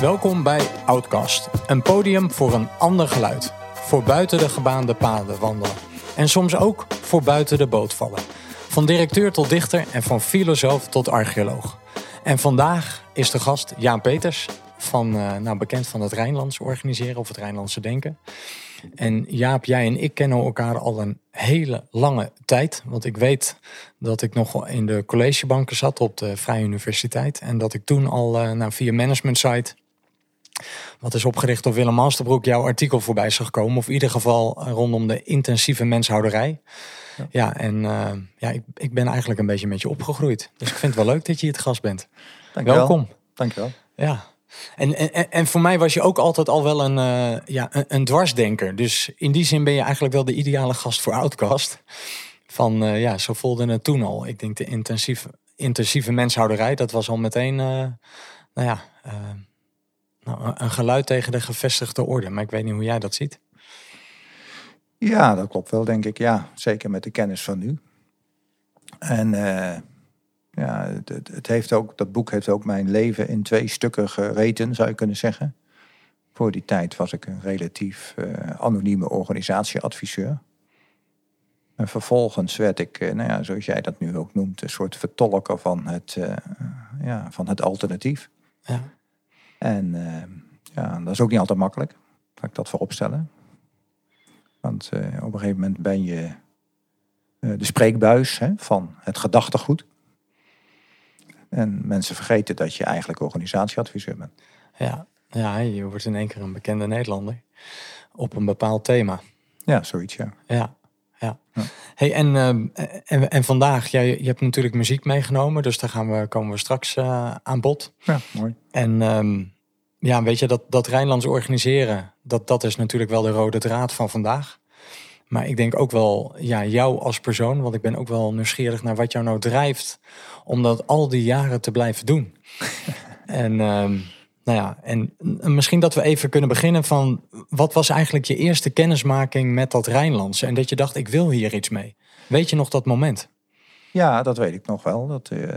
Welkom bij Outcast, een podium voor een ander geluid. Voor buiten de gebaande paden wandelen. En soms ook voor buiten de boot vallen. Van directeur tot dichter en van filosoof tot archeoloog. En vandaag is de gast Jaan Peters, van, uh, nou, bekend van het Rijnlands organiseren of het Rijnlandse denken. En Jaap, jij en ik kennen elkaar al een hele lange tijd. Want ik weet dat ik nog in de collegebanken zat op de Vrije Universiteit. En dat ik toen al uh, nou, via management site, wat is opgericht door Willem Masterbroek, jouw artikel voorbij zag komen. Of in ieder geval rondom de intensieve menshouderij. Ja, ja en uh, ja, ik, ik ben eigenlijk een beetje met je opgegroeid. Dus ik vind het wel leuk dat je hier het gast bent. Dank Welkom. Dankjewel. Ja, en, en, en voor mij was je ook altijd al wel een, uh, ja, een, een, dwarsdenker. Dus in die zin ben je eigenlijk wel de ideale gast voor Outcast. Van uh, ja, zo voelde het toen al. Ik denk de intensieve, intensieve menshouderij, dat was al meteen nou ja, nou, een geluid tegen de gevestigde orde. Maar ik weet niet hoe jij dat ziet. Ja, dat klopt wel, denk ik. Ja, zeker met de kennis van nu. En ja, het, het, heeft ook, dat boek heeft ook mijn leven in twee stukken gereten, zou je kunnen zeggen. Voor die tijd was ik een relatief uh, anonieme organisatieadviseur. En vervolgens werd ik, uh, nou ja, zoals jij dat nu ook noemt, een soort vertolker van het, ja, van het alternatief. Ja. En ja, dat is ook niet altijd makkelijk, ga ik dat voorop stellen. Want op een gegeven moment ben je de spreekbuis hè, van het gedachtegoed. En mensen vergeten dat je eigenlijk organisatieadviseur bent. Ja, ja je wordt in één keer een bekende Nederlander op een bepaald thema. Ja, zoiets, ja. Ja, ja. Hey, en, uh, en, en vandaag, jij, je hebt natuurlijk muziek meegenomen, dus daar gaan we, komen we straks uh, aan bod. Ja, mooi. En um, ja, weet je, dat, dat Rijnlands organiseren, dat, dat is natuurlijk wel de rode draad van vandaag. Maar ik denk ook wel, ja, jou als persoon, want ik ben ook wel nieuwsgierig naar wat jou nou drijft om dat al die jaren te blijven doen. en um, nou ja, en misschien dat we even kunnen beginnen van wat was eigenlijk je eerste kennismaking met dat Rijnlandse en dat je dacht, ik wil hier iets mee. Weet je nog dat moment? Ja, dat weet ik nog wel. Dat, uh,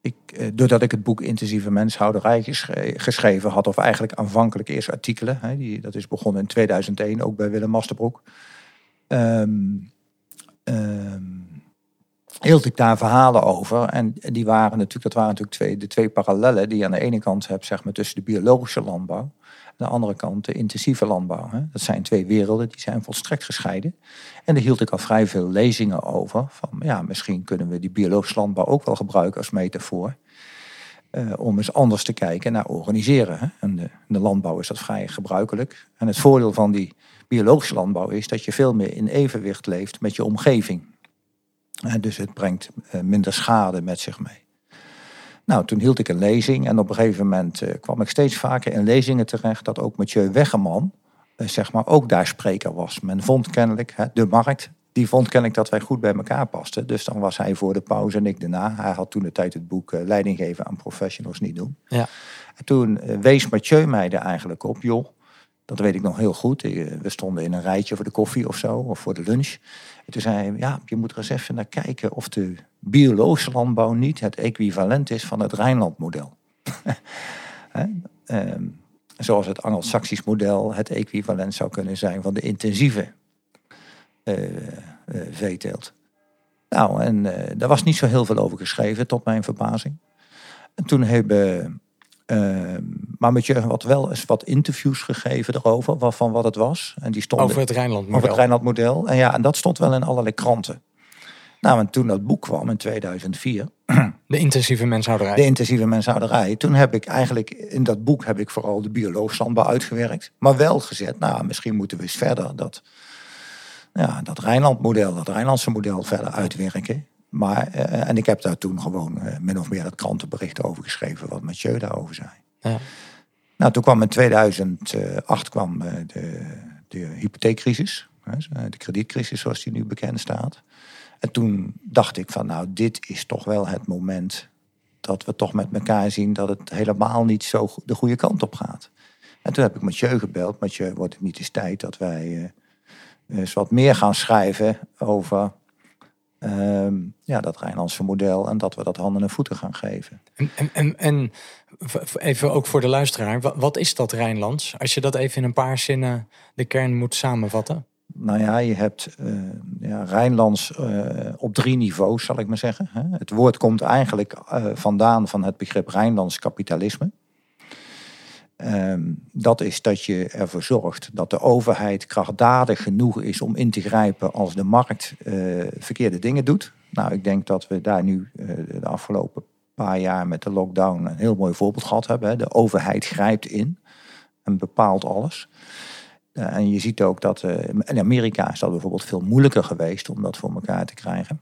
ik, uh, doordat ik het boek Intensieve Menshouderij geschre geschreven had, of eigenlijk aanvankelijk eerst artikelen, hè, die, dat is begonnen in 2001, ook bij Willem Masterbroek. Um, hield ik daar verhalen over. En die waren natuurlijk, dat waren natuurlijk twee, de twee parallellen die je aan de ene kant hebt, zeg maar, tussen de biologische landbouw. Aan de andere kant de intensieve landbouw. Hè. Dat zijn twee werelden, die zijn volstrekt gescheiden. En daar hield ik al vrij veel lezingen over. Van ja, misschien kunnen we die biologische landbouw ook wel gebruiken als metafoor. Uh, om eens anders te kijken naar organiseren. Hè. En de, in de landbouw is dat vrij gebruikelijk. En het voordeel van die biologische landbouw is dat je veel meer in evenwicht leeft met je omgeving. Dus het brengt uh, minder schade met zich mee. Nou, toen hield ik een lezing en op een gegeven moment uh, kwam ik steeds vaker in lezingen terecht dat ook Mathieu Weggeman, uh, zeg maar, ook daar spreker was. Men vond kennelijk, de markt, die vond kennelijk dat wij goed bij elkaar pasten. Dus dan was hij voor de pauze en ik daarna. Hij had toen de tijd het boek Leiding geven aan professionals niet doen. Ja. En toen wees Mathieu mij er eigenlijk op, joh, dat weet ik nog heel goed. We stonden in een rijtje voor de koffie of zo, of voor de lunch. En toen zei hij, ja, je moet er eens even naar kijken of de biologische landbouw niet het equivalent is van het Rijnlandmodel. um, zoals het Anglo-Saxisch model het equivalent zou kunnen zijn van de intensieve uh, veeteelt. Nou, en daar was niet zo heel veel over geschreven, tot mijn verbazing. En toen hebben maar met je had wel eens wat interviews gegeven erover, van wat het was. En die stonden, over het Rijnlandmodel. Over het Rijnlandmodel. En ja, en dat stond wel in allerlei kranten. Nou, en toen dat boek kwam in 2004. De intensieve menshouderij. De intensieve menshouderij. Toen heb ik eigenlijk, in dat boek heb ik vooral de biologische landbouw uitgewerkt. Maar wel gezet, nou, misschien moeten we eens verder dat, ja, dat Rijnlandmodel, dat Rijnlandse model verder uitwerken. Maar, uh, en ik heb daar toen gewoon uh, min of meer dat krantenbericht over geschreven, wat Mathieu daarover zei. Ja. Nou, toen kwam in 2008 kwam uh, de, de hypotheekcrisis, de kredietcrisis zoals die nu bekend staat. En toen dacht ik van, nou, dit is toch wel het moment dat we toch met elkaar zien dat het helemaal niet zo de goede kant op gaat. En toen heb ik Mathieu gebeld. Mathieu, wordt het niet eens tijd dat wij eens wat meer gaan schrijven over ehm, ja, dat Rijnlandse model en dat we dat handen en voeten gaan geven. En, en, en, en even ook voor de luisteraar, wat is dat Rijnlands? Als je dat even in een paar zinnen de kern moet samenvatten. Nou ja, je hebt uh, ja, Rijnlands uh, op drie niveaus, zal ik maar zeggen. Het woord komt eigenlijk uh, vandaan van het begrip Rijnlands kapitalisme. Um, dat is dat je ervoor zorgt dat de overheid krachtdadig genoeg is om in te grijpen als de markt verkeerde dingen doet. Nou, ik denk dat we daar nu de afgelopen paar jaar met de lockdown een heel mooi voorbeeld gehad hebben. De overheid grijpt in en bepaalt alles. Uh, en je ziet ook dat in Amerika is dat bijvoorbeeld veel moeilijker geweest om dat voor elkaar te krijgen.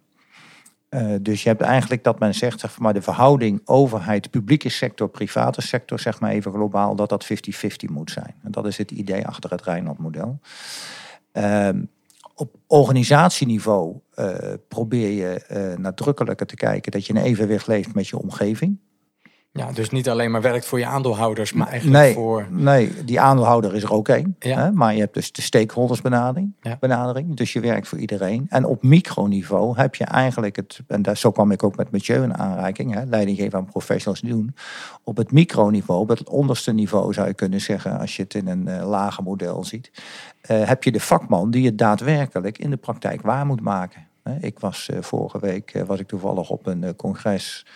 Uh, dus je hebt eigenlijk dat men zegt, zeg maar, de verhouding overheid, publieke sector, private sector, zeg maar even globaal, dat dat 50-50 moet zijn. En dat is het idee achter het Rijnland-model. Ehm, op organisatieniveau probeer je nadrukkelijker te kijken dat je een evenwicht leeft met je omgeving. Ja, dus niet alleen maar werkt voor je aandeelhouders, maar eigenlijk nee, voor... Nee, die aandeelhouder is er ook één. Ja. Maar je hebt dus de stakeholders benadering, Ja. benadering. Dus je werkt voor iedereen. En op microniveau heb je eigenlijk het... En daar, zo kwam ik ook met Mathieu in aanraking. Hè, leiding geven aan professionals doen. Op het microniveau, op het onderste niveau zou je kunnen zeggen... als je het in een uh, lager model ziet... Uh, heb je de vakman die het daadwerkelijk in de praktijk waar moet maken. Ik was uh, vorige week was ik toevallig op een congres...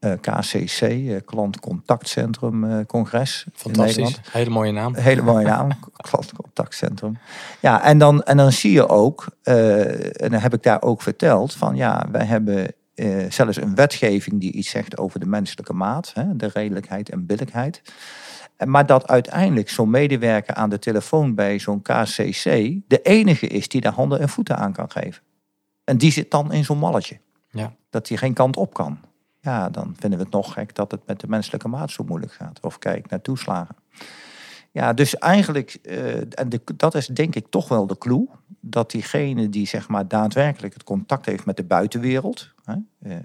Uh, KCC, uh, Klantcontactcentrum uh, Congres. Fantastisch, hele mooie naam. Hele mooie naam, Klantcontactcentrum. Ja, en dan, en dan zie je ook, en dan heb ik daar ook verteld, van ja, wij hebben zelfs een wetgeving die iets zegt over de menselijke maat, hè, de redelijkheid en billijkheid. Maar dat uiteindelijk zo'n medewerker aan de telefoon bij zo'n KCC de enige is die daar handen en voeten aan kan geven. En die zit dan in zo'n malletje. Ja. Dat hij geen kant op kan ja, dan vinden we het nog gek dat het met de menselijke maat zo moeilijk gaat. Of kijk naar toeslagen. Ja, dus eigenlijk, uh, en de, dat is denk ik toch wel de clue, dat diegene die zeg maar daadwerkelijk het contact heeft met de buitenwereld. Hè, uh,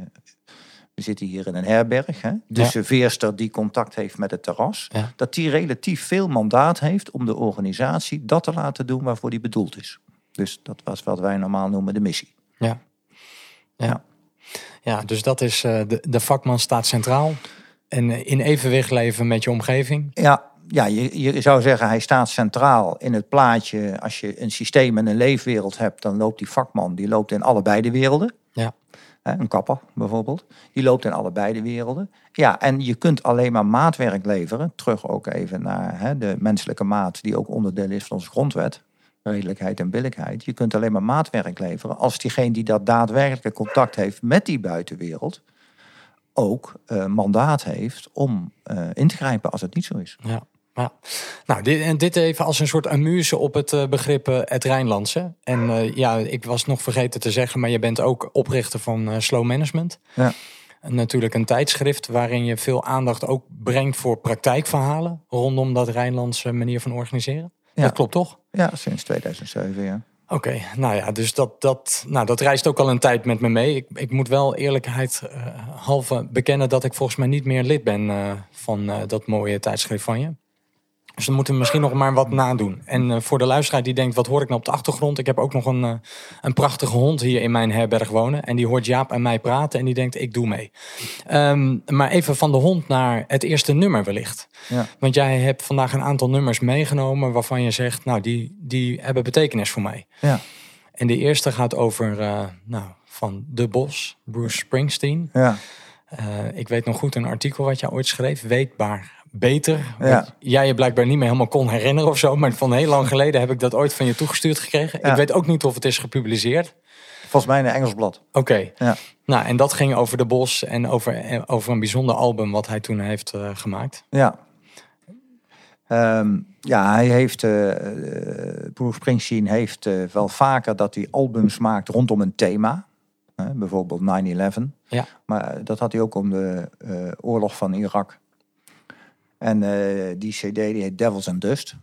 we zitten hier in een herberg, hè, de Ja. serveerster die contact heeft met het terras, Ja. dat die relatief veel mandaat heeft om de organisatie dat te laten doen waarvoor die bedoeld is. Dus dat was wat wij normaal noemen de missie. Ja. Ja. Ja. Ja, dus dat is eh, de, de vakman staat centraal. En eh, in evenwicht leven met je omgeving. Ja, ja je, je zou zeggen hij staat centraal in het plaatje. Als je een systeem en een leefwereld hebt, dan loopt die vakman die loopt in allebei de werelden. Ja. Een kapper bijvoorbeeld, die loopt in allebei de werelden. Ja, en je kunt alleen maar maatwerk leveren. Terug ook even naar hè, de menselijke maat, die ook onderdeel is van onze grondwet. Redelijkheid en billijkheid. Je kunt alleen maar maatwerk leveren als diegene die dat daadwerkelijk contact heeft met die buitenwereld ook eh, mandaat heeft om eh, in te grijpen als het niet zo is. Ja. Ja. Nou, dit, en dit even als een soort amuse op het eh, begrip het Rijnlandse. En ja, ik was nog vergeten te zeggen, maar je bent ook oprichter van Slow Management. Ja. En natuurlijk een tijdschrift waarin je veel aandacht ook brengt voor praktijkverhalen rondom dat Rijnlandse manier van organiseren. Ja. Dat klopt toch? Ja, sinds 2007, ja. Oké, nou ja, dus dat, dat, nou, dat reist ook al een tijd met me mee. Ik, ik moet wel eerlijkheid eh, halve bekennen dat ik volgens mij niet meer lid ben eh, van eh, dat mooie tijdschrift van je. Dus dan moeten we misschien nog maar wat nadoen. En eh, voor de luisteraar die denkt, wat hoor ik nou op de achtergrond? Ik heb ook nog een, eh, een prachtige hond hier in mijn herberg wonen. En die hoort Jaap en mij praten en die denkt, ik doe mee. Ehm, maar even van de hond naar het eerste nummer wellicht. Ja. Want jij hebt vandaag een aantal nummers meegenomen waarvan je zegt, nou, die, die hebben betekenis voor mij. Ja, En de eerste gaat over, eh, nou, van De Bos, Bruce Springsteen. ja, ik weet nog goed een artikel wat jij ooit schreef, Weetbaar Beter. Ja. Jij je blijkbaar niet meer helemaal kon herinneren of zo. Maar van heel lang geleden heb ik dat ooit van je toegestuurd gekregen. Ja. Ik weet ook niet of het is gepubliceerd. volgens mij in een Engels blad. Oké. Ja. Nou, en dat ging over De Bos en over, eh, over een bijzonder album wat hij toen heeft eh, gemaakt. Ja. Ehm, ja, hij heeft, eh eh, Bruce Springsteen heeft eh, wel vaker dat hij albums maakt rondom een thema. Hè, bijvoorbeeld 9-11. Ja. Maar dat had hij ook om de eh, oorlog van Irak. En eh, die cd die heet Devils and Dust.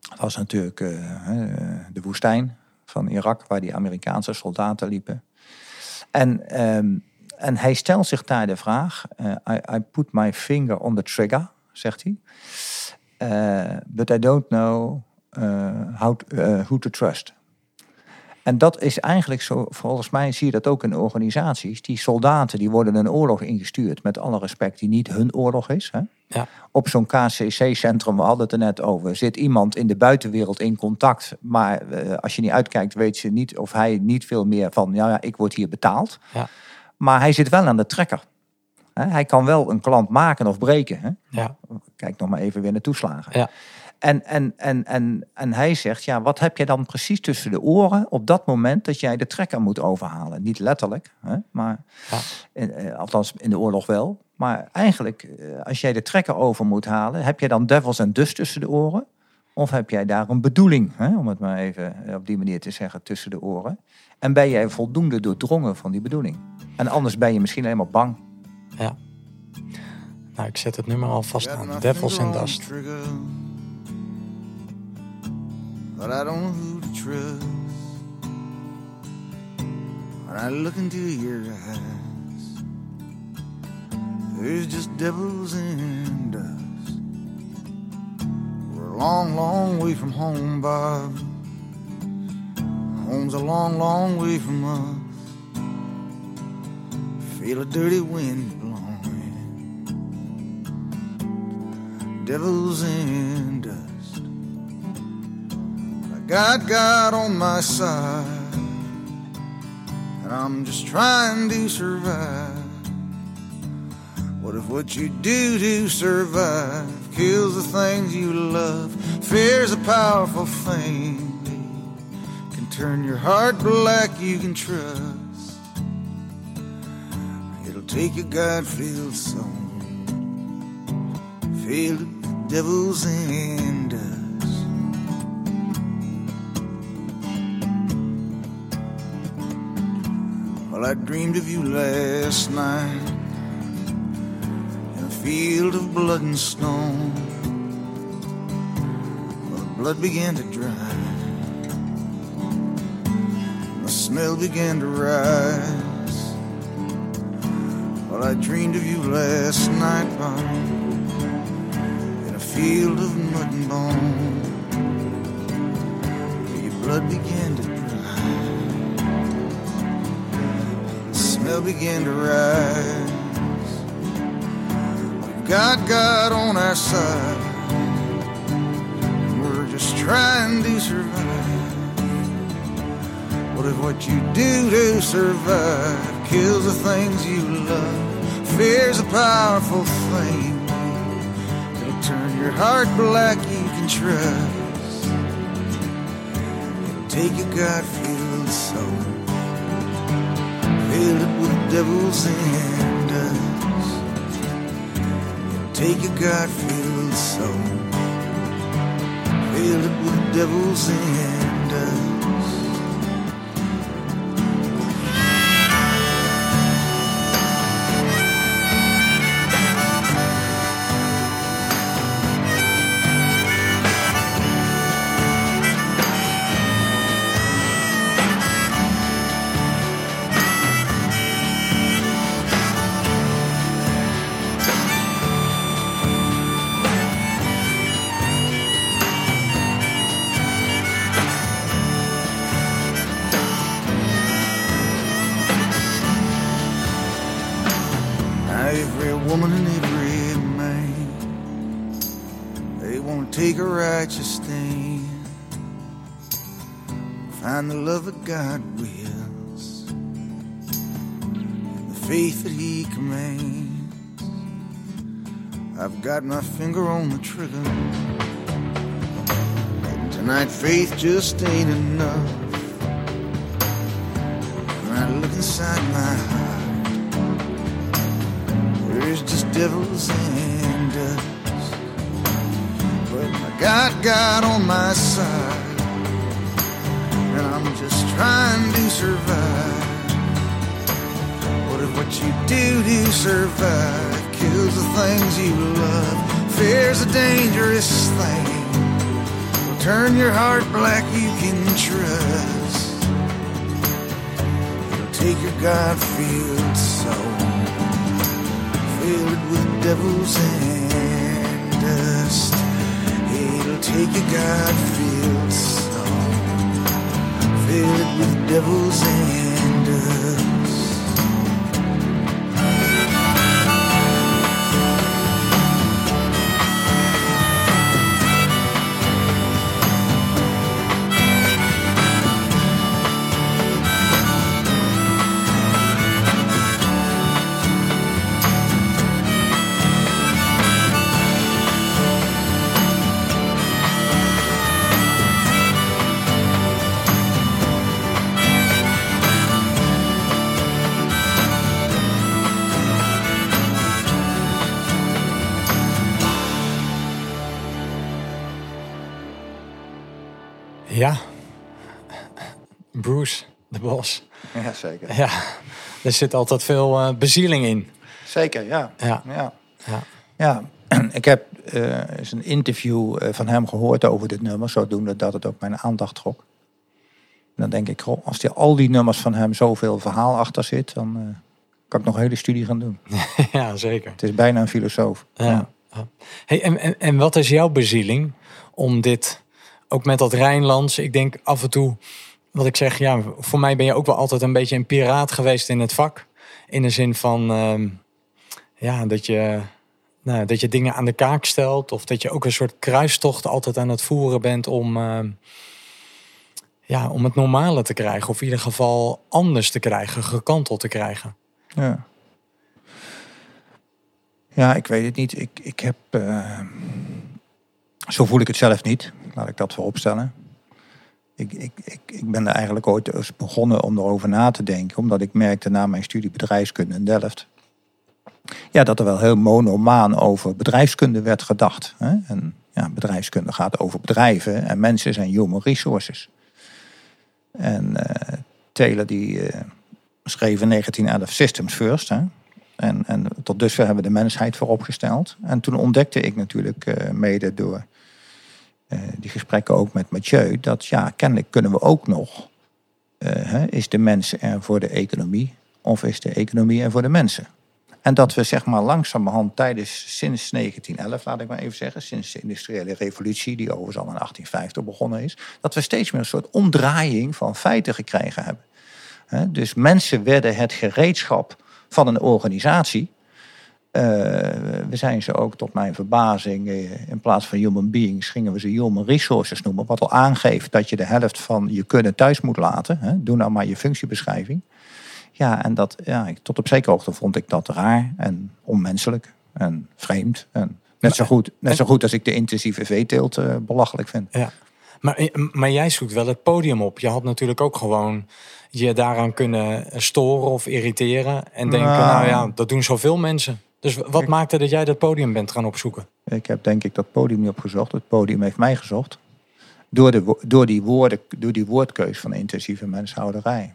Dat was natuurlijk eh, de woestijn van Irak, waar die Amerikaanse soldaten liepen. En, ehm, en hij stelt zich daar de vraag, eh, I, I put my finger on the trigger, zegt hij. But I don't know how who to trust. En dat is eigenlijk zo, volgens mij zie je dat ook in organisaties. Die soldaten die worden een oorlog ingestuurd, met alle respect, die niet hun oorlog is. Hè? Ja. Op zo'n KCC-centrum, we hadden het er net over, zit iemand in de buitenwereld in contact. Maar eh, als je niet uitkijkt, weet je niet of hij niet veel meer van, ja, ja ik word hier betaald. Ja. Maar hij zit wel aan de trekker. Hij kan wel een klant maken of breken. Hè? Ja, Kijk nog maar even weer naar toeslagen. ja, En, en, en, en, en hij zegt, ja, wat heb je dan precies tussen de oren op dat moment dat jij de trekker moet overhalen? Niet letterlijk, hè, maar Ja. in, eh, althans in de oorlog wel. Maar eigenlijk, eh, als jij de trekker over moet halen, heb jij dan devils en dust tussen de oren? Of heb jij daar een bedoeling, hè, om het maar even eh, op die manier te zeggen, tussen de oren? En ben jij voldoende doordrongen van die bedoeling? En anders ben je misschien helemaal bang. ja. Nou, ik zet het nummer alvast Got aan. Devils the Dust. But I don't know who to trust. When I look into your eyes, there's just devils and dust. We're a long, long way from home, Bob. Home's a long, long way from us. Feel a dirty wind blowing devils and dust. I got God on my side, and I'm just trying to survive. What if what you do to survive kills the things you love? Fear's a powerful thing, can turn your heart black. You can trust. It'll take a God-filled soul filled with devils and dust. Well, I dreamed of you last night field of blood and stone. Well, the blood began to dry, the smell began to rise. Well, I dreamed of you last night, Bob in a field of mud and bone. Your blood began to dry. The smell began to rise. We've got God on our side. We're just trying to survive. What if what you do to survive kills the things you love? Fear's a powerful thing. It'll turn your heart black, you can trust. It'll take a God-filled soul, fill it with devils and take a God-filled soul, fill it with devils and got my finger on the trigger, and tonight faith just ain't enough. When I look inside my heart. There's just devils and dust. But I got God on my side. And I'm just trying to survive. What if what you do to survive the things you love? Fear's a dangerous thing. Will turn your heart black, you can trust. It'll take your God-filled soul filled with devils and dust. It'll take a God-filled soul, filled with devils and Ja, zeker. Ja, er zit altijd veel eh, bezieling in. Zeker, ja. Ja. ja. Ja. Ja, ik heb eh, eens een interview eh, van hem gehoord over dit nummer, zodoende dat het ook mijn aandacht trok. En dan denk ik, goh, als die, al die nummers van hem zoveel verhaal achter zit, dan kan ik nog een hele studie gaan doen. ja, zeker. Het is bijna een filosoof. Ja. ja. Hey, en, en, en wat is jouw bezieling om dit, ook met dat Rijnlands, ik denk af en toe, wat ik zeg, ja, voor mij ben je ook wel altijd een beetje een piraat geweest in het vak. In de zin van, ehm, ja, dat je, nou, dat je dingen aan de kaak stelt. Of dat je ook een soort kruistocht altijd aan het voeren bent om, ehm, ja, om het normale te krijgen. Of in ieder geval anders te krijgen, gekanteld te krijgen. Ja. Ja, ik weet het niet. Ik, ik heb. eh, zo voel ik het zelf niet. Laat ik dat vooropstellen. Ik, ik, ik, ik ben er eigenlijk ooit eens begonnen om erover na te denken. Omdat ik merkte na mijn studie bedrijfskunde in Delft. Ja, dat er wel heel monomaan over bedrijfskunde werd gedacht. Hè? En ja, bedrijfskunde gaat over bedrijven en mensen zijn human resources. En eh Taylor die eh, schreef in 1911 Systems First. Hè? En, en tot dusver hebben we de mensheid vooropgesteld. En toen ontdekte ik natuurlijk eh, mede door die gesprekken ook met Mathieu... dat ja, kennelijk kunnen we ook nog... eh, hè, is de mens er voor de economie of is de economie er voor de mensen? En dat we zeg maar langzamerhand tijdens sinds 1911, laat ik maar even zeggen, sinds de industriële revolutie, die overigens al in 1850 begonnen is, dat we steeds meer een soort omdraaiing van feiten gekregen hebben. Dus mensen werden het gereedschap van een organisatie. Eh, we zijn ze ook tot mijn verbazing, eh, in plaats van human beings, gingen we ze human resources noemen. Wat al aangeeft dat je de helft van je kunnen thuis moet laten. Hè. Doe nou maar je functiebeschrijving. Ja, en dat, ja, tot op zekere hoogte vond ik dat raar en onmenselijk en vreemd. En net, zo goed, net zo goed als ik de intensieve veeteelt eh, belachelijk vind. Ja. Maar, maar jij zoekt wel het podium op. Je had natuurlijk ook gewoon je daaraan kunnen storen of irriteren. En denken, Nou. nou ja, dat doen zoveel mensen. Dus wat maakte dat jij dat podium bent gaan opzoeken? Ik heb denk ik dat podium niet opgezocht. Het podium heeft mij gezocht. Door, de, door, die, woorden, door die woordkeus van intensieve menshouderij.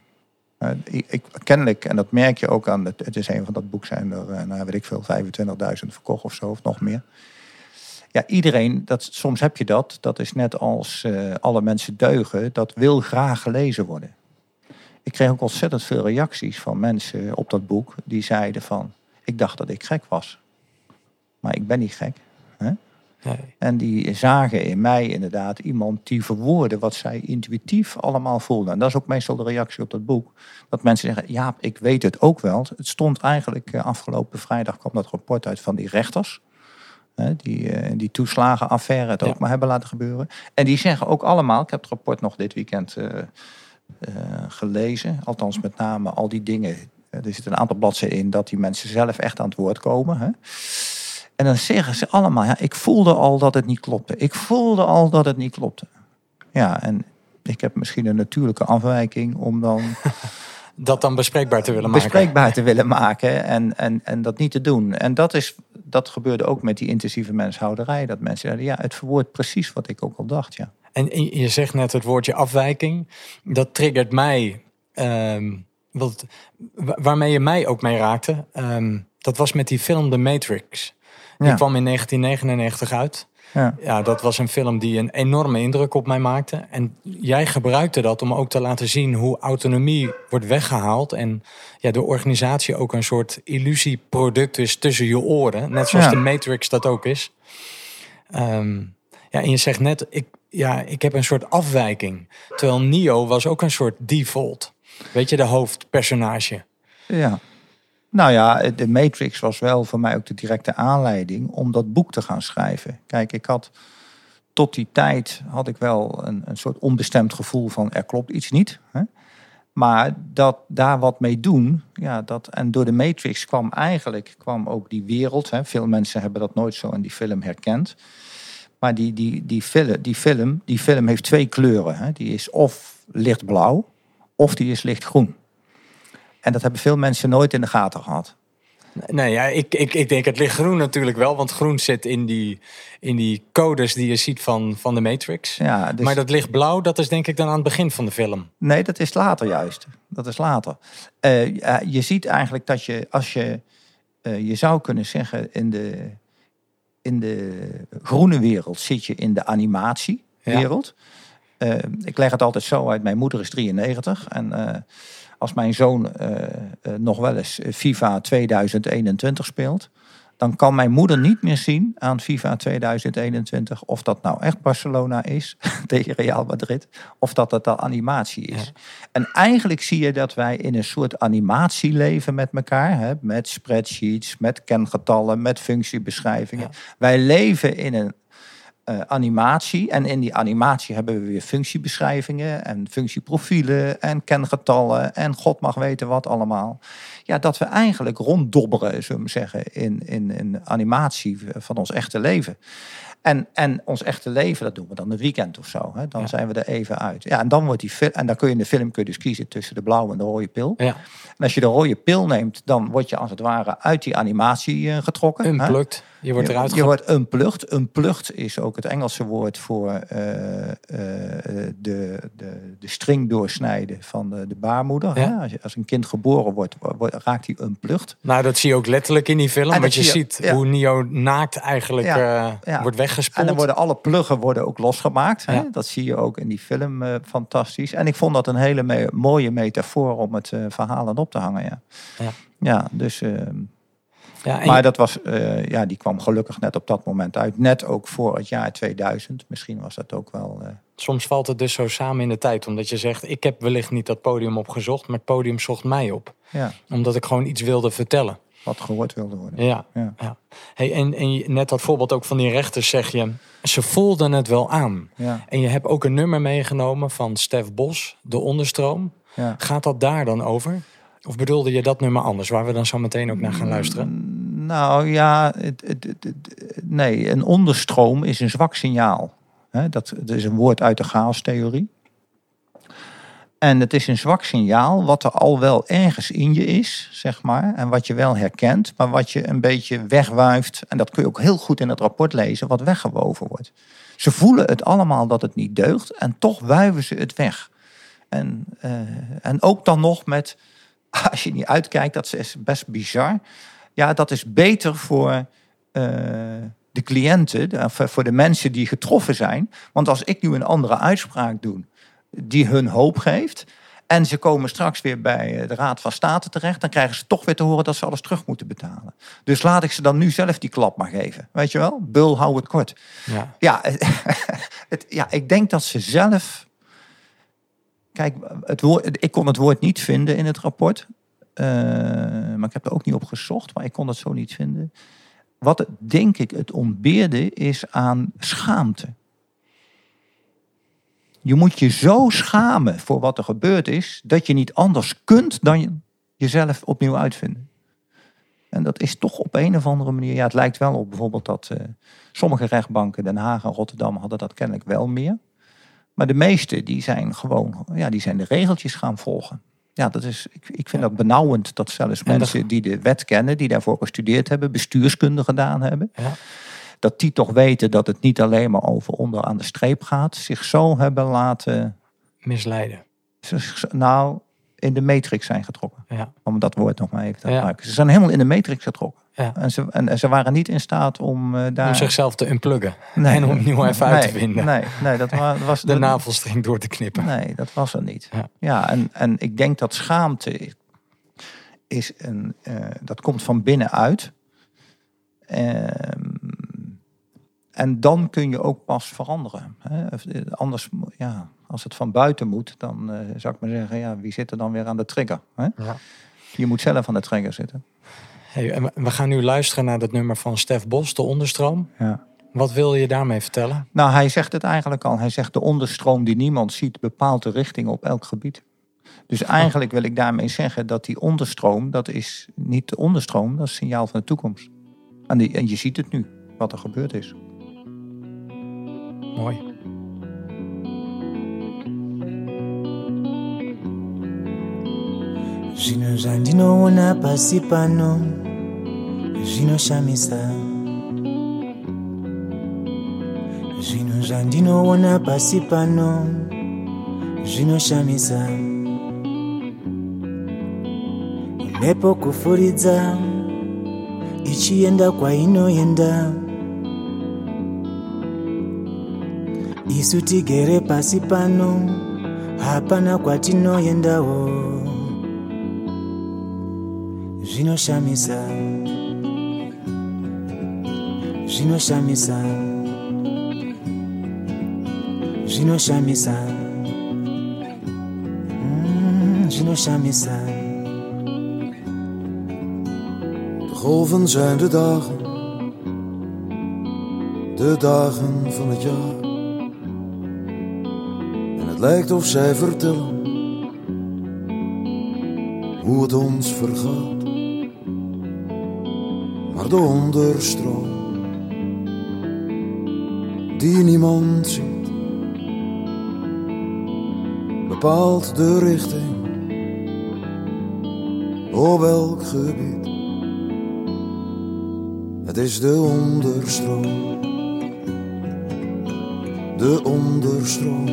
Eh, ik, ik- kennelijk, en dat merk je ook aan, het, het is een van dat boek zijn er, eh, nou weet ik veel, 25.000 verkocht of zo, of nog meer. Ja, iedereen, dat, soms heb je dat, dat is net als eh, alle mensen deugen, dat wil graag gelezen worden. Ik kreeg ook ontzettend veel reacties van mensen op dat boek, die zeiden van, ik dacht dat ik gek was. Maar ik ben niet gek. Hè? Nee. En die zagen in mij inderdaad iemand die verwoordde wat zij intuïtief allemaal voelden. En dat is ook meestal de reactie op dat boek. Dat mensen zeggen, ja, ik weet het ook wel. Het stond eigenlijk eh, afgelopen vrijdag kwam dat rapport uit van die rechters. Hè, die, eh, die toeslagenaffaire het Ja. ook maar hebben laten gebeuren. En die zeggen ook allemaal, ik heb het rapport nog dit weekend eh, gelezen. Althans met name al die dingen. Eh, er zit een aantal bladzijden in dat die mensen zelf echt aan het woord komen. Hè. En dan zeggen ze allemaal, ja, ik voelde al dat het niet klopte. Ik voelde al dat het niet klopte. Ja, en ik heb misschien een natuurlijke afwijking om dan Dat dan bespreekbaar te willen maken. bespreekbaar te willen maken en, en, en dat niet te doen. En dat, is, dat gebeurde ook met die intensieve menshouderij. Dat mensen zeiden, ja, het verwoordt precies wat ik ook al dacht, ja. En je je zegt net het woordje afwijking. Dat triggert mij. ehm, wat, wa- waarmee je mij ook mee raakte. ehm, dat was met die film The Matrix. Die Ja. kwam in 1999 uit. ja. Ja, dat was een film die een enorme indruk op mij maakte. En jij gebruikte dat om ook te laten zien hoe autonomie wordt weggehaald. En ja, de organisatie ook een soort illusieproduct is tussen je oren. Net zoals Ja. de Matrix dat ook is. Ehm, ja, en je zegt net, ik, ja, ik heb een soort afwijking. Terwijl Neo was ook een soort default. Weet je, de hoofdpersonage. Ja. Nou ja, de Matrix was wel voor mij ook de directe aanleiding om dat boek te gaan schrijven. Kijk, ik had tot die tijd had ik wel een, een soort onbestemd gevoel van er klopt iets niet. Hè? Maar dat daar wat mee doen, ja, dat, en door de Matrix kwam eigenlijk kwam ook die wereld. Hè. Veel mensen hebben dat nooit zo in die film herkend. Maar die, die, die, film, die, film, die film heeft twee kleuren. Hè. Die is of lichtblauw, of die is lichtgroen. En dat hebben veel mensen nooit in de gaten gehad. Nee, ja, ik, ik, ik denk het ligt groen natuurlijk wel, want groen zit in die, in die codes die je ziet van, van de Matrix. Ja, dus- Maar dat licht blauw, dat is denk ik dan aan het begin van de film. Nee, dat is later juist. Dat is later. Eh, ja, je ziet eigenlijk dat je, als je, eh, je zou kunnen zeggen, in de, in de groene wereld zit je in de animatiewereld. Eh, ik leg het altijd zo uit, mijn moeder is 93 en eh, als mijn zoon eh, nog wel eens FIFA 2021 speelt, dan kan mijn moeder niet meer zien aan FIFA 2021 of dat nou echt Barcelona is tegen Real Madrid of dat het al animatie is. En eigenlijk zie je dat wij in een soort animatie leven met elkaar, hè, met spreadsheets, met kengetallen, met functiebeschrijvingen. Wij leven in een eh, animatie. En in die animatie hebben we weer functiebeschrijvingen en functieprofielen en kengetallen en god mag weten wat allemaal. Ja, dat we eigenlijk ronddobberen, zullen we zeggen, in, in, in animatie van ons echte leven. En, en ons echte leven, dat doen we dan een weekend of zo. Hè? Dan zijn we er even uit. Ja, en dan wordt die film. En dan kun je in de film kun je dus kiezen tussen de blauwe en de rode pil. Ja, En als je de rode pil neemt, dan word je als het ware uit die animatie eh, getrokken. hè? Je wordt eruit je, wordt unplugged. Unplugged is ook het Engelse woord voor eh, eh, de, de, de string doorsnijden van de, de baarmoeder. Ja. Als, je, als een kind geboren wordt, wordt raakt hij unplugged. Nou, dat zie je ook letterlijk in die film. En Want je zie je- ziet ja. hoe Neo naakt eigenlijk Ja, eh, wordt En weggespoeld. dan worden alle pluggen worden ook losgemaakt. Hè? Dat zie je ook in die film eh, fantastisch. En ik vond dat een hele me- mooie metafoor om het eh, verhaal aan op te hangen. Ja, Ja. ja dus... ja, Maar dat was, eh, ja, die kwam gelukkig net op dat moment uit. Net ook voor het jaar 2000. Misschien was dat ook wel. eh, soms valt het dus zo samen in de tijd. Omdat je zegt, ik heb wellicht niet dat podium opgezocht, maar het podium zocht mij op. ja, Omdat ik gewoon iets wilde vertellen. wat gehoord wilde worden. Ja. Ja. ja. Hey, en, en net dat voorbeeld ook van die rechters zeg je, ze voelden het wel aan. Ja, En je hebt ook een nummer meegenomen van Stef Bos, De Onderstroom. ja. Gaat dat daar dan over? Of bedoelde je dat nummer anders, waar we dan zo meteen ook naar gaan luisteren? Nou ja, het, het, nee, een onderstroom is een zwak signaal. Dat, dat is een woord uit de chaostheorie. En het is een zwak signaal wat er al wel ergens in je is, zeg maar. En wat je wel herkent, maar wat je een beetje wegwuift. En dat kun je ook heel goed in het rapport lezen, wat weggewoven wordt. Ze voelen het allemaal dat het niet deugt en toch wuiven ze het weg. En, eh, en ook dan nog met, als je niet uitkijkt, dat is best bizar. Ja, dat is beter voor eh, de cliënten, de- of voor de mensen die getroffen zijn. Want als ik nu een andere uitspraak doe, die hun hoop geeft. En ze komen straks weer bij eh, de Raad van State terecht. Dan krijgen ze toch weer te horen dat ze alles terug moeten betalen. Dus laat ik ze dan nu zelf die klap maar geven. Weet je wel? Bul, hou het kort. Ja. Ja, het, ja, ik denk dat ze zelf. Kijk, het woord, ik kon het woord niet vinden in het rapport. Eh, maar ik heb er ook niet op gezocht, maar ik kon het zo niet vinden. Wat denk ik het ontbeerde is aan schaamte. Je moet je zo schamen voor wat er gebeurd is, dat je niet anders kunt dan je- jezelf opnieuw uitvinden. En dat is toch op een of andere manier, ja, het lijkt wel op bijvoorbeeld dat eh, sommige rechtbanken, Den Haag en Rotterdam, hadden dat kennelijk wel meer. Maar de meeste, die zijn gewoon, ja, die zijn de regeltjes gaan volgen. Ja, dat is, ik, ik vind dat benauwend dat zelfs mensen die de wet kennen, die daarvoor gestudeerd hebben, bestuurskunde gedaan hebben, Ja. dat die toch weten dat het niet alleen maar over onder aan de streep gaat, zich zo hebben laten, Misleiden. nou, in de matrix zijn getrokken. Ja. Om dat woord nog maar even te Ja. gebruiken. Ze zijn helemaal in de matrix getrokken. Ja. En, ze, en, ze waren niet in staat om eh, daar... Om zichzelf te unpluggen. Nee. En om opnieuw even uit te vinden. Nee, nee dat wa- was... De navelstring door te knippen. Nee, dat was er niet. Ja. Ja, en, en ik denk dat schaamte is een, eh, dat komt van binnenuit. Ehm, En dan kun je ook pas veranderen. Hè? Anders, ja, als het van buiten moet, dan uh, zou ik maar zeggen, ja, wie zit er dan weer aan de trigger? Hè? Ja. Je moet zelf aan de trigger zitten. Hey, en we gaan nu luisteren naar dat nummer van Stef Bos, de onderstroom. Ja. Wat wil je daarmee vertellen? Nou, hij zegt het eigenlijk al. Hij zegt de onderstroom die niemand ziet bepaalt de richting op elk gebied. Dus eigenlijk wil ik daarmee zeggen dat die onderstroom, dat is niet de onderstroom, dat is het signaal van de toekomst. En, die, en je ziet het nu, wat er gebeurd is. Mooi. Zvino zvandinoona pasi pano zvinoshamisa. Zvinhu zvandinoona pasi pano zvinoshamisa. Mhepo kufuridza ichienda kwainoenda. Isu tigere pasi pano hapana kwatinoendawo zvinoshamisa zvinoshamisa zvinoshamisa mm, zvinoshamisa De golven zijn de dagen, de dagen van het jaar. En het lijkt of zij vertellen hoe het ons vergaat. De onderstroom, die niemand ziet, bepaalt de richting op elk gebied. Het is de onderstroom, de onderstroom.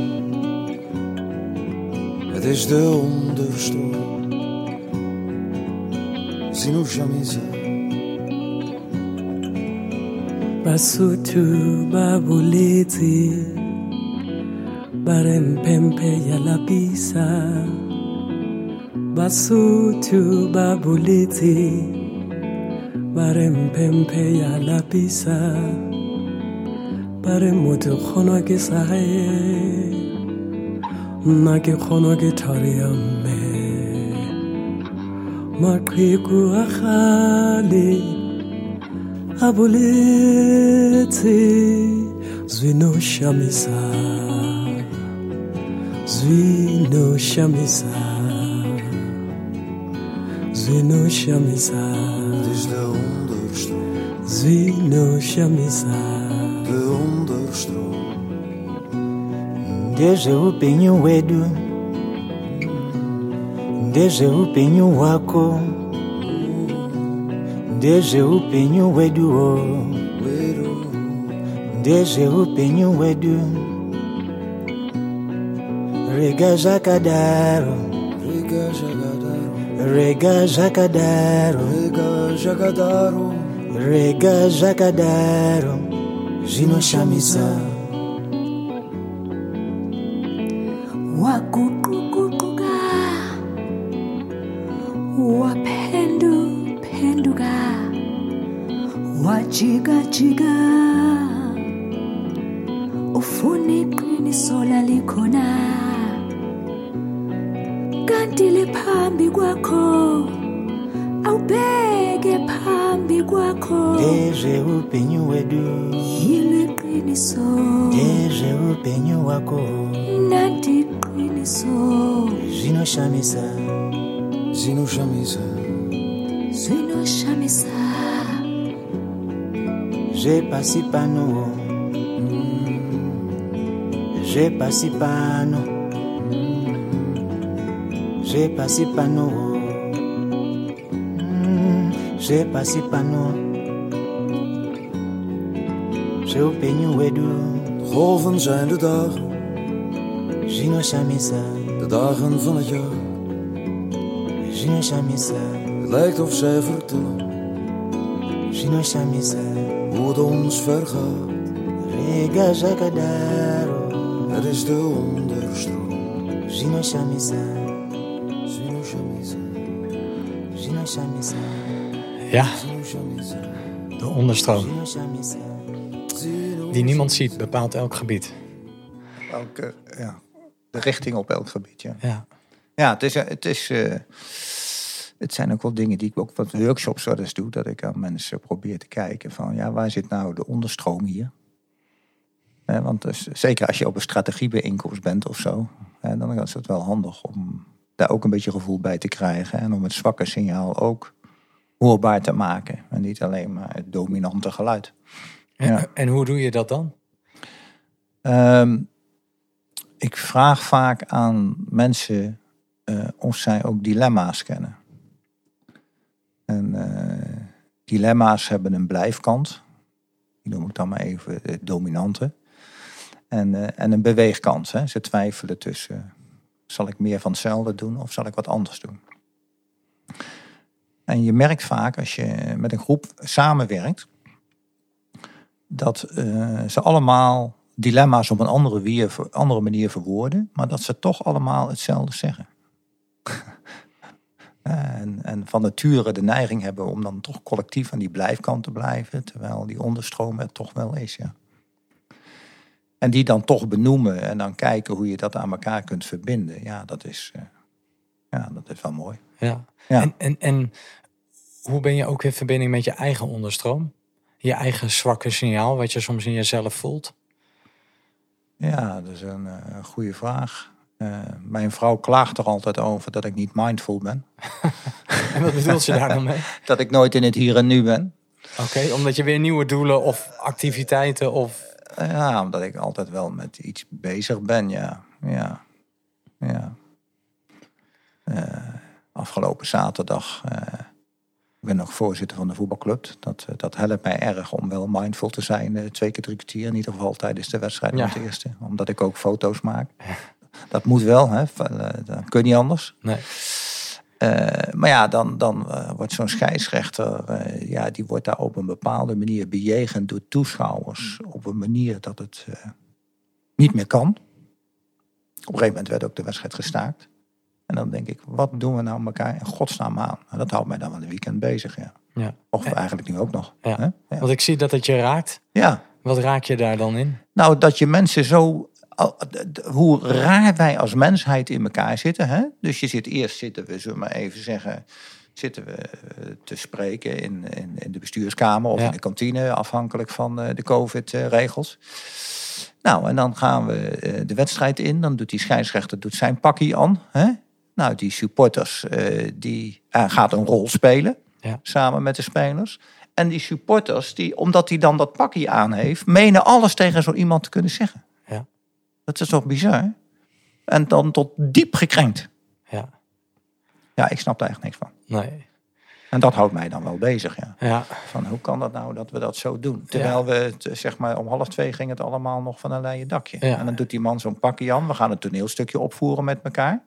Het is de onderstroom. Sinushamisa. basotho ba boletse ba re mpempe ya lapisa ba re motho kgonwa ke sae nna ke kgonwa ke thare ya mme maqheku a kgale a boletse zwino shamisa zwino shamisa zwino shamisa Het is de onderstroom, zwino shamisa de onderstroom. Deje upenyu wedu o Deje upenyu wedu. Rega jakadaro Rega jakadaro Rega jakadaro Rega jakadaro Rega jakadaro Sinushamisa, zvinoshamisa zvepasi pano zvepasi pano zvepasi pano Mm, zvepasi pano zveupenyu hwedu de golven zijn de dagen, zvinoshamisa de dagen van het jaar. Zvinoshamisa Het lijkt of zij vertellen zvinoshamisa hoe het ons vergaat. rega zvakadaro Het is de onderstroom, zvinoshamisa Sinushamisa, zvinoshamisa Ja, Sinushamisa, de onderstroom. zvinoshamisa Ja, die niemand ziet, bepaalt elk gebied. Elke, ja, de richting op elk gebied, ja. Ja, Ja, het, is, eh, het, is, eh, het zijn ook wel dingen die ik ook wat workshops wel eens doe. Dat ik aan mensen probeer te kijken van, ja, waar zit nou de onderstroom hier? Eh, want dus, zeker als je op een strategiebijeenkomst bent of zo, eh, dan is het wel handig om daar ook een beetje gevoel bij te krijgen. En om het zwakke signaal ook hoorbaar te maken. En niet alleen maar het dominante geluid. en, Ja. en hoe doe je dat dan? Ehm, ik vraag vaak aan mensen eh, of zij ook dilemma's kennen. En eh, dilemma's hebben een blijfkant. Die noem ik dan maar even de dominante. En, eh, en een beweegkant. Hè. Ze twijfelen tussen, zal ik meer van hetzelfde doen of zal ik wat anders doen? En je merkt vaak als je met een groep samenwerkt, dat eh, ze allemaal dilemma's op een andere, andere manier verwoorden, maar dat ze toch allemaal hetzelfde zeggen. En, en van nature de neiging hebben om dan toch collectief aan die blijfkant te blijven, terwijl die onderstroom er toch wel is, ja. En die dan toch benoemen en dan kijken hoe je dat aan elkaar kunt verbinden. Ja, dat is, eh, ja, dat is wel mooi. Ja. Ja. En, en, en hoe ben je ook in verbinding met je eigen onderstroom? Je eigen zwakke signaal, wat je soms in jezelf voelt? Ja, dat is een eh, goede vraag. Eh, mijn vrouw klaagt er altijd over dat ik niet mindful ben. En wat bedoelt ze daar dan mee? Dat ik nooit in het hier en nu ben. Oké, omdat je weer nieuwe doelen of activiteiten of... Eh, Ja, omdat ik altijd wel met iets bezig ben, ja. Ja. ja. Eh, afgelopen zaterdag. ik ben nog voorzitter van de voetbalclub. Dat, dat helpt mij erg om wel mindful te zijn. twee keer drie kwartier. In ieder geval tijdens de wedstrijd Ja. de eerste. Omdat ik ook foto's maak. Dat moet wel, hè. Eh, Dat kun je niet anders. Nee. Eh, maar ja, dan, dan eh, wordt zo'n scheidsrechter, ja, die wordt daar op een bepaalde manier bejegend door toeschouwers. Op een manier dat het niet meer kan. Op een gegeven moment werd ook de wedstrijd gestaakt. En dan denk ik, wat doen we nou elkaar in godsnaam aan? Nou, dat houdt mij dan wel een weekend bezig, ja. Ja. Of eigenlijk nu ook nog. Ja. hè? Ja. Want ik zie dat het je raakt. ja. Wat raak je daar dan in? Nou, dat je mensen zo. D- Hoe raar wij als mensheid in elkaar zitten. Hè? Dus je zit eerst zitten we, zullen we maar even zeggen. Zitten we eh, te spreken in, in, in de bestuurskamer of Ja. in de kantine, afhankelijk van eh, de COVID-regels. Nou, en dan gaan we eh, de wedstrijd in. Dan doet die scheidsrechter doet zijn pakje aan. Hè? Nou, die supporters, die gaat een rol spelen. Ja. Samen met de spelers. En die supporters, die, omdat hij dan dat pakje aan heeft, menen alles tegen zo iemand te kunnen zeggen. Dat is toch bizar? En dan tot diep gekrenkt. Ja. Ja, ik snap daar echt niks van. Nee. En dat houdt mij dan wel bezig, ja. Ja. Van hoe kan dat nou dat we dat zo doen? Terwijl we, zeg maar, om half twee ging het allemaal nog van een leien dakje. Ja. En dan doet die man zo'n pakje aan. We gaan een toneelstukje opvoeren met elkaar.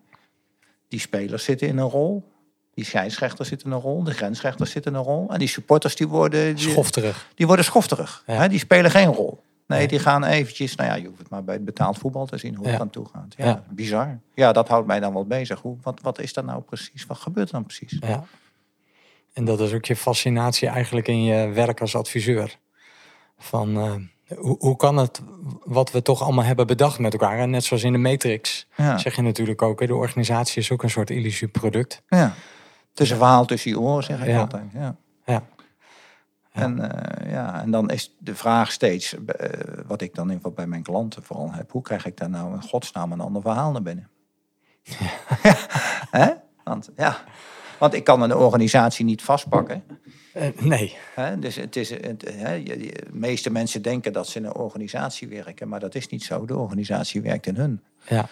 Die spelers zitten in een rol. Die scheidsrechters zitten in een rol. De grensrechters zitten in een rol. En die supporters die worden... Die, Schofterig. die worden schofterig. Ja. Hè? Die spelen geen rol. Nee, die gaan eventjes... Nou ja, je hoeft het maar bij het betaald voetbal te zien hoe het aan toe gaat. Ja, bizar. Ja, dat houdt mij dan wel bezig. Hoe, wat, wat is dat nou precies? Wat gebeurt er dan precies? Ja. En dat is ook je fascinatie eigenlijk in je werk als adviseur. Van eh, hoe, hoe kan het wat we toch allemaal hebben bedacht met elkaar? En net zoals in de Matrix Ja. zeg je natuurlijk ook, de organisatie is ook een soort illusieproduct. Ja. Het is een verhaal tussen je oren, zeg ik Ja. altijd. Ja. Ja. En, eh, ja, en dan is de vraag steeds, eh, wat ik dan in ieder geval bij mijn klanten vooral heb, hoe krijg ik daar nou in godsnaam een ander verhaal naar binnen? Ja. Hè? Want, ja. Want ik kan een organisatie niet vastpakken. Eh, nee. Dus het is, het, de meeste mensen denken dat ze in een organisatie werken, maar dat is niet zo. De organisatie werkt in hun. Ja.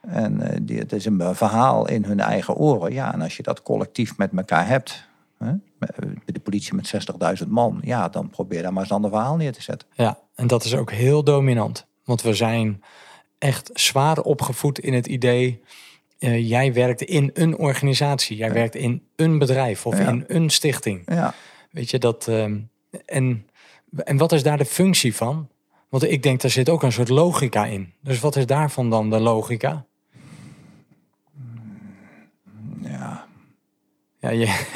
En die, het is een verhaal in hun eigen oren. Ja, en als je dat collectief met elkaar hebt, de politie met 60.000 man, ja, dan probeer daar maar eens een ander verhaal neer te zetten. Ja, en dat is ook heel dominant. Want we zijn echt zwaar opgevoed in het idee... eh, jij werkt in een organisatie. Jij werkt in een bedrijf of Ja. in een stichting. Ja, Weet je, dat... ehm, en, en wat is daar de functie van? Want ik denk, daar zit ook een soort logica in. Dus wat is daarvan dan de logica? Ja, je,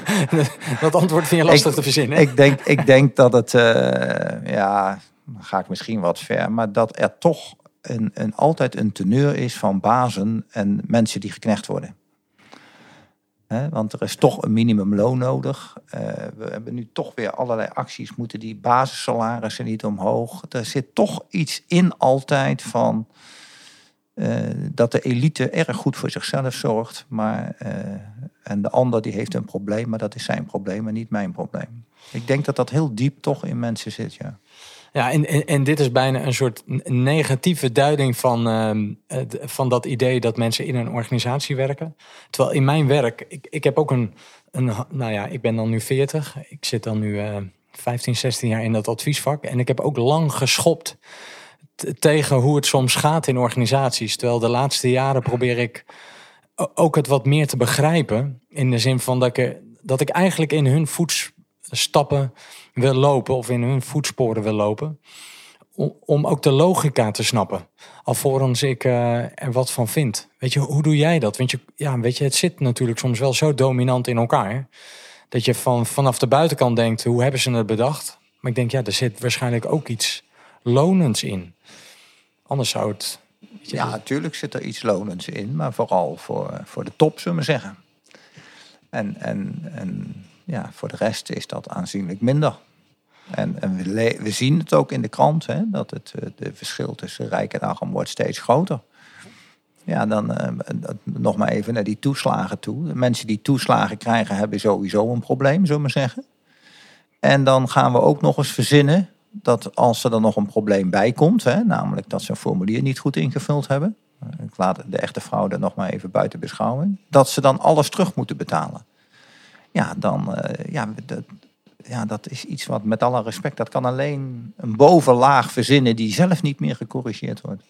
dat antwoord vind je lastig te verzinnen. Ik denk, ik denk dat het, eh, ja, dan ga ik misschien wat ver, maar dat er toch een, een, altijd een teneur is van bazen en mensen die geknecht worden. Hè, want er is toch een minimumloon nodig. Eh, we hebben nu toch weer allerlei acties. Moeten die basissalarissen niet omhoog? Er zit toch iets in altijd van eh, dat de elite erg goed voor zichzelf zorgt. Maar, eh, en de ander die heeft een probleem, maar dat is zijn probleem en niet mijn probleem. Ik denk dat dat heel diep toch in mensen zit, ja. Ja, en, en, dit is bijna een soort negatieve duiding van, ehm, van dat idee dat mensen in een organisatie werken. Terwijl in mijn werk, ik, ik heb ook een, een, nou ja, ik ben dan nu 40. Ik zit dan nu eh 15, 16 jaar in dat adviesvak. En ik heb ook lang geschopt tegen hoe het soms gaat in organisaties. Terwijl de laatste jaren probeer ik ook het wat meer te begrijpen. In de zin van dat ik, dat ik eigenlijk in hun voetstappen wil lopen of in hun voetsporen wil lopen. Om, om ook de logica te snappen. Alvorens ik eh, er wat van vind. Weet je, hoe doe jij dat? Want je, ja, weet je, het zit natuurlijk soms wel zo dominant in elkaar. Dat je van, vanaf de buitenkant denkt, hoe hebben ze het bedacht? Maar ik denk, ja, er zit waarschijnlijk ook iets lonends in. Anders zou het... Ja, natuurlijk zit er iets lonends in, maar vooral voor, voor de top, zullen we zeggen. En, en, en ja, voor de rest is dat aanzienlijk minder. En, en we, we zien het ook in de krant, hè, dat het eh, de verschil tussen rijk en arm wordt steeds groter. Ja, dan eh, nog maar even naar die toeslagen toe. De mensen die toeslagen krijgen, hebben sowieso een probleem, zullen we zeggen. En dan gaan we ook nog eens verzinnen dat als er dan nog een probleem bij komt, hè, namelijk dat ze een formulier niet goed ingevuld hebben, eh, ik laat de echte fraude nog maar even buiten beschouwing, dat ze dan alles terug moeten betalen. Ja, dan, eh, ja, dat, ja, dat is iets wat met alle respect, dat kan alleen een bovenlaag verzinnen die zelf niet meer gecorrigeerd wordt.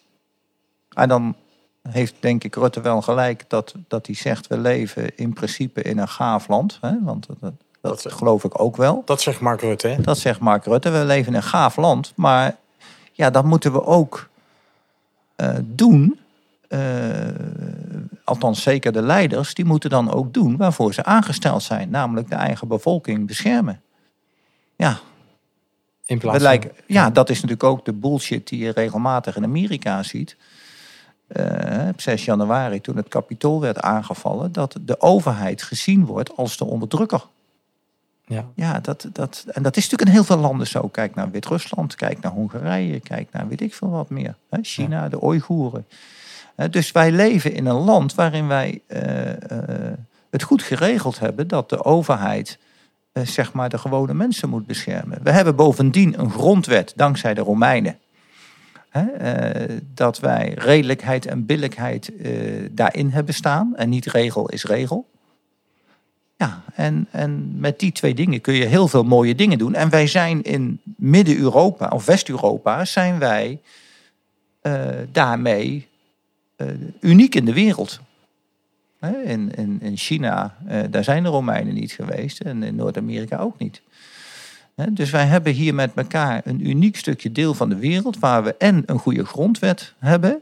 En dan heeft denk ik Rutte wel gelijk dat, dat hij zegt, we leven in principe in een gaaf land. Hè, want dat, dat, dat geloof ik ook wel. Dat zegt Mark Rutte, hè? Dat zegt Mark Rutte. We leven in een gaaf land. Maar ja, dat moeten we ook eh, doen. Eh, althans, zeker de leiders, die moeten dan ook doen waarvoor ze aangesteld zijn. Namelijk de eigen bevolking beschermen. Ja, In plaats van... lijken, ja, dat is natuurlijk ook de bullshit die je regelmatig in Amerika ziet. Eh, op 6 januari, toen het kapitool werd aangevallen, dat de overheid gezien wordt als de onderdrukker. Ja. Ja, dat, dat, en dat is natuurlijk in heel veel landen zo. Kijk naar Wit-Rusland, kijk naar Hongarije, kijk naar weet ik veel wat meer. Hè, China, de Oeigoeren. Dus wij leven in een land waarin wij eh, eh, het goed geregeld hebben dat de overheid eh, zeg maar de gewone mensen moet beschermen. We hebben bovendien een grondwet, dankzij de Romeinen. Hè, dat wij redelijkheid en billijkheid daarin hebben staan. En niet regel is regel. Ja, en, en met die twee dingen kun je heel veel mooie dingen doen. En wij zijn in Midden-Europa of West-Europa zijn wij eh, daarmee eh, uniek in de wereld. Hè, In, in, in China, eh, daar zijn de Romeinen niet geweest en in Noord-Amerika ook niet. Hè, Dus wij hebben hier met elkaar een uniek stukje deel van de wereld waar we en een goede grondwet hebben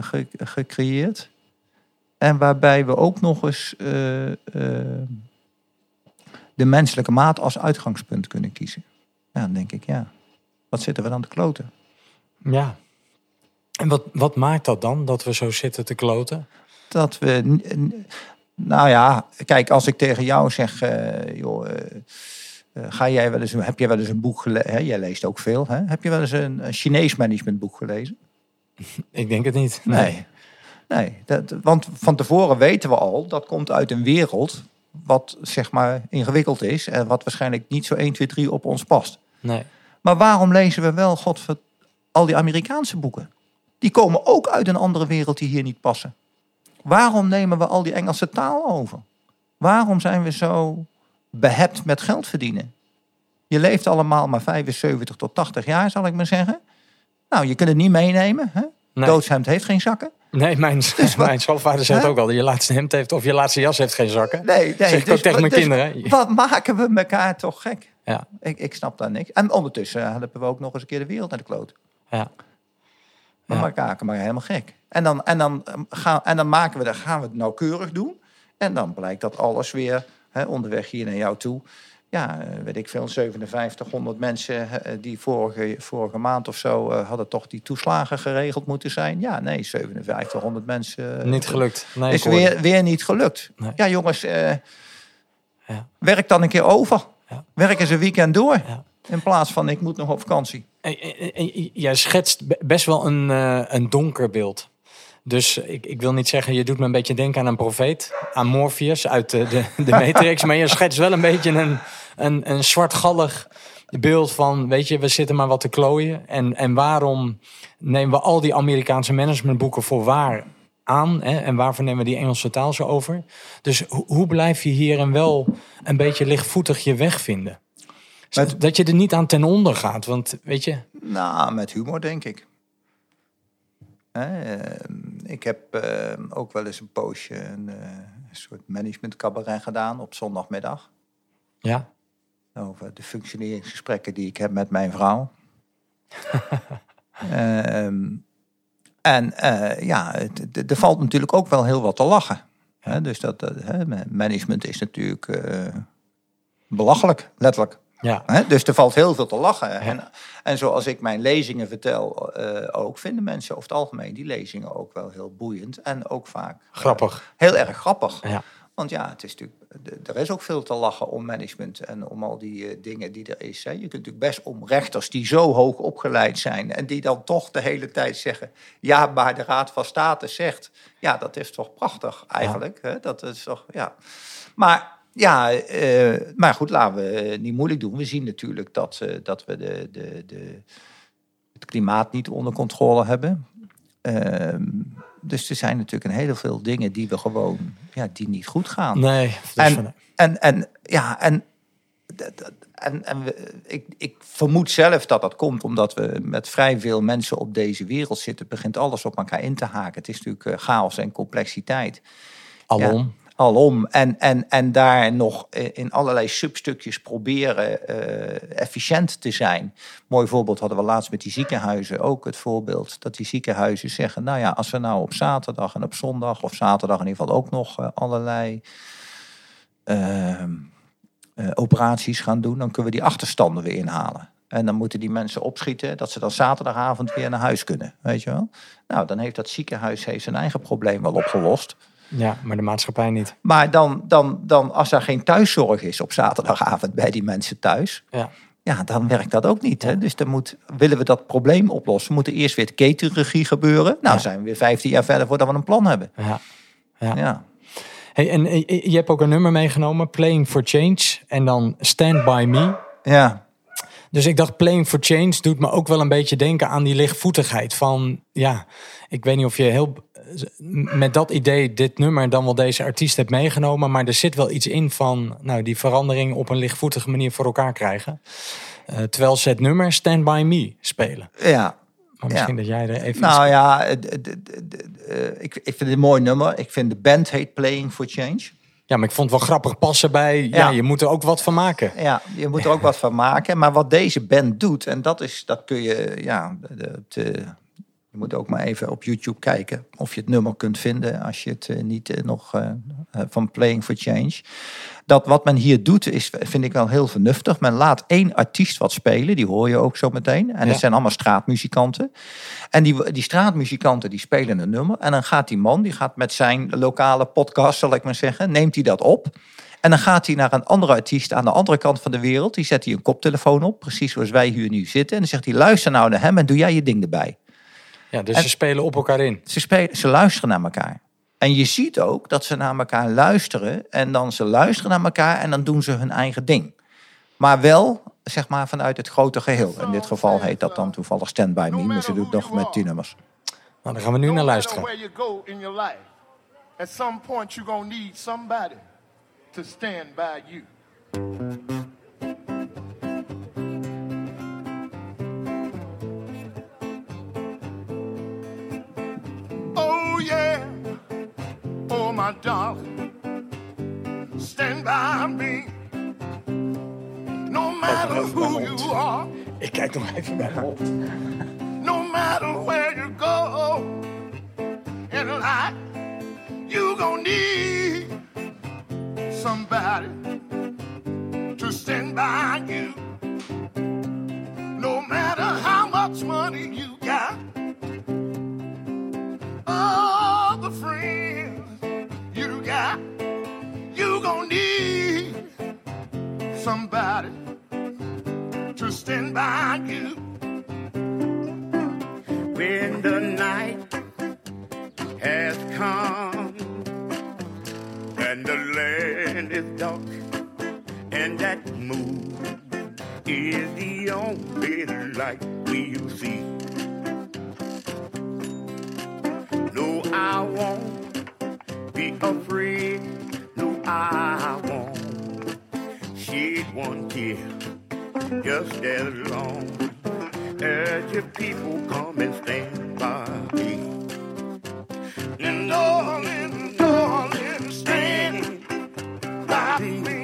ge- gecreëerd. En waarbij we ook nog eens eh, eh, de menselijke maat als uitgangspunt kunnen kiezen. Ja, dan denk ik, ja, wat zitten we dan te kloten? Ja. En wat, wat maakt dat dan, dat we zo zitten te kloten? Dat we, nou ja, kijk, als ik tegen jou zeg, eh, joh, ga jij wel eens, heb jij wel eens een boek gelezen? Jij leest ook veel, hè? Heb je wel eens een, een Chinees managementboek gelezen? Ik denk het niet. Nee. Nee, dat, want van tevoren weten we al, dat komt uit een wereld wat zeg maar ingewikkeld is en wat waarschijnlijk niet zo 1, 2, 3 op ons past. Nee. Maar waarom lezen we wel, godver, al die Amerikaanse boeken? Die komen ook uit een andere wereld die hier niet passen. Waarom nemen we al die Engelse taal over? Waarom zijn we zo behept met geld verdienen? Je leeft allemaal maar 75 tot 80 jaar, zal ik maar zeggen. Nou, je kunt het niet meenemen. Hè? Nee. Doodshemd heeft geen zakken. Nee, mijn, wat- mijn schoonvader zegt Hè? ook al, je laatste hemd heeft of je laatste jas heeft geen zakken. Nee, nee. Zeg ik ook tegen mijn dus kinderen. Wat maken we elkaar toch gek? Ja, Ik, ik snap daar niks. En ondertussen hebben we ook nog eens een keer de wereld naar de kloot. ja. We Ja. maken maar helemaal gek. En dan, en dan, ehm, gaan, en dan maken we, dat, gaan we het nauwkeurig doen. En dan blijkt dat alles weer hè, onderweg hier naar jou toe ja, eh, weet ik veel, 5700 mensen eh, die vorige, vorige maand of zo eh, hadden toch die toeslagen geregeld moeten zijn. Ja, nee, 5700 mensen. Niet gelukt. Nee, is weer, weer niet gelukt. Nee. Ja, jongens, eh, Ja. werk dan een keer over. Ja. Werk eens een weekend door. Ja. In plaats van ik moet nog op vakantie. Jij schetst be- best wel een, een donker beeld. Dus ik, ik wil niet zeggen, je doet me een beetje denken aan een profeet. Aan Morpheus uit de, de, de Matrix. maar je schetst wel een beetje een, een, een zwartgallig beeld van... weet je, we zitten maar wat te klooien. En, en waarom nemen we al die Amerikaanse managementboeken voor waar aan? Hè? En waarvoor nemen we die Engelse taal zo over? Dus ho- hoe blijf je hierin wel een beetje lichtvoetig je weg vinden? Met- Dat je er niet aan ten onder gaat. Want weet je, Nou, met humor denk ik. Hè, eh, ik heb eh, ook wel eens een poosje een, een soort management cabaret gedaan op zondagmiddag. ja, Over de functioneringsgesprekken die ik heb met mijn vrouw. Ehm, en eh, ja, er valt natuurlijk ook wel heel wat te lachen. Hè, dus dat, management is natuurlijk eh, belachelijk, letterlijk. Ja. Dus er valt heel veel te lachen. En, en zoals ik mijn lezingen vertel, eh, ook vinden mensen over het algemeen die lezingen ook wel heel boeiend. En ook vaak eh, Grappig. heel erg grappig. Ja. Want ja, het is natuurlijk, er is ook veel te lachen om management en om al die eh, dingen die er is. Hè. Je kunt natuurlijk best om rechters die zo hoog opgeleid zijn en die dan toch de hele tijd zeggen: ja, maar de Raad van State zegt. Ja, dat is toch prachtig eigenlijk. Hè? Dat is toch, ja. Maar ja, eh, maar goed, laten we niet moeilijk doen. We zien natuurlijk dat, eh, dat we de, de, de, het klimaat niet onder controle hebben. Ehm, dus er zijn natuurlijk een hele veel dingen die we gewoon, ja, die niet goed gaan. Nee. dus van- En, en, en ja, en, en, en we, ik, ik vermoed zelf dat dat komt omdat we met vrij veel mensen op deze wereld zitten. Begint alles op elkaar in te haken. Het is natuurlijk eh, chaos en complexiteit. alom. Alom. En, en, en daar nog in allerlei substukjes proberen eh, efficiënt te zijn. Mooi voorbeeld hadden we laatst met die ziekenhuizen ook het voorbeeld. Dat die ziekenhuizen zeggen, nou ja, als we nou op zaterdag en op zondag... of zaterdag in ieder geval ook nog eh, allerlei ehm, eh, operaties gaan doen... dan kunnen we die achterstanden weer inhalen. En dan moeten die mensen opschieten dat ze dan zaterdagavond weer naar huis kunnen. Weet je wel? Nou, dan heeft dat ziekenhuis heeft zijn eigen probleem wel opgelost. Ja, maar de maatschappij niet. Maar dan, dan, dan, als er geen thuiszorg is op zaterdagavond bij die mensen thuis, Ja. ja, dan werkt dat ook niet. Hè? Dus dan moet, willen we dat probleem oplossen, moet er eerst weer de ketenregie gebeuren. Nou, zijn we weer 15 jaar verder voordat we een plan hebben. ja. Ja. Ja. Hey, en eh, je hebt ook een nummer meegenomen, Playing for Change. En dan Stand By Me. Ja. Dus ik dacht, Playing for Change doet me ook wel een beetje denken aan die lichtvoetigheid. Van, ja, ik weet niet of je heel met dat idee dit nummer dan wel deze artiest hebt meegenomen. Maar er zit wel iets in van, nou, die verandering op een lichtvoetige manier voor elkaar krijgen. Eh, terwijl ze het nummer Stand By Me spelen. ja. Maar misschien dat jij er even... Nou ja, eh, ik, ik vind het een mooi nummer. Ik vind de band heet Playing for Change. Ja, maar ik vond het wel grappig passen bij, ja, Ja. je moet er ook wat van maken. Ja, je moet er ook wat van maken. Maar wat deze band doet, en dat is, dat kun je, ja, de- de- je moet ook maar even op YouTube kijken of je het nummer kunt vinden als je het eh, niet eh, nog eh, van Playing for Change. Dat wat men hier doet, is, vind ik wel heel vernuftig. Men laat één artiest wat spelen, die hoor je ook zo meteen. En Ja. het zijn allemaal straatmuzikanten. En die, die straatmuzikanten die spelen een nummer. En dan gaat die man, die gaat met zijn lokale podcast, zal ik maar zeggen, neemt hij dat op. En dan gaat hij naar een andere artiest aan de andere kant van de wereld. Die zet hij een koptelefoon op, precies zoals wij hier nu zitten. En dan zegt hij, luister nou naar hem en doe jij je ding erbij. Ja, dus En- ze spelen op elkaar in. Ze, spelen, ze luisteren naar elkaar. En je ziet ook dat ze naar elkaar luisteren. En dan ze luisteren naar elkaar en dan doen ze hun eigen ding. Maar wel, zeg maar, vanuit het grote geheel. In dit geval heet dat dan toevallig Stand By Me. Maar ze doet nog met die nummers. Nou, daar gaan we nu naar luisteren. where you go in your life, at some point you're gonna need somebody to stand by you. Oh my darling, stand by me. No matter who you are. Ik kijk nog even bij me. No matter where you go in life, you gon' need somebody to stand by you. No matter how much money you somebody to stand by you. When the night has come and the land is dark and that moon is the only light we'll see. No, I won't be afraid. No, I won't shed one tear. Just as long as your people come and stand by me. And darling, darling, stand by me.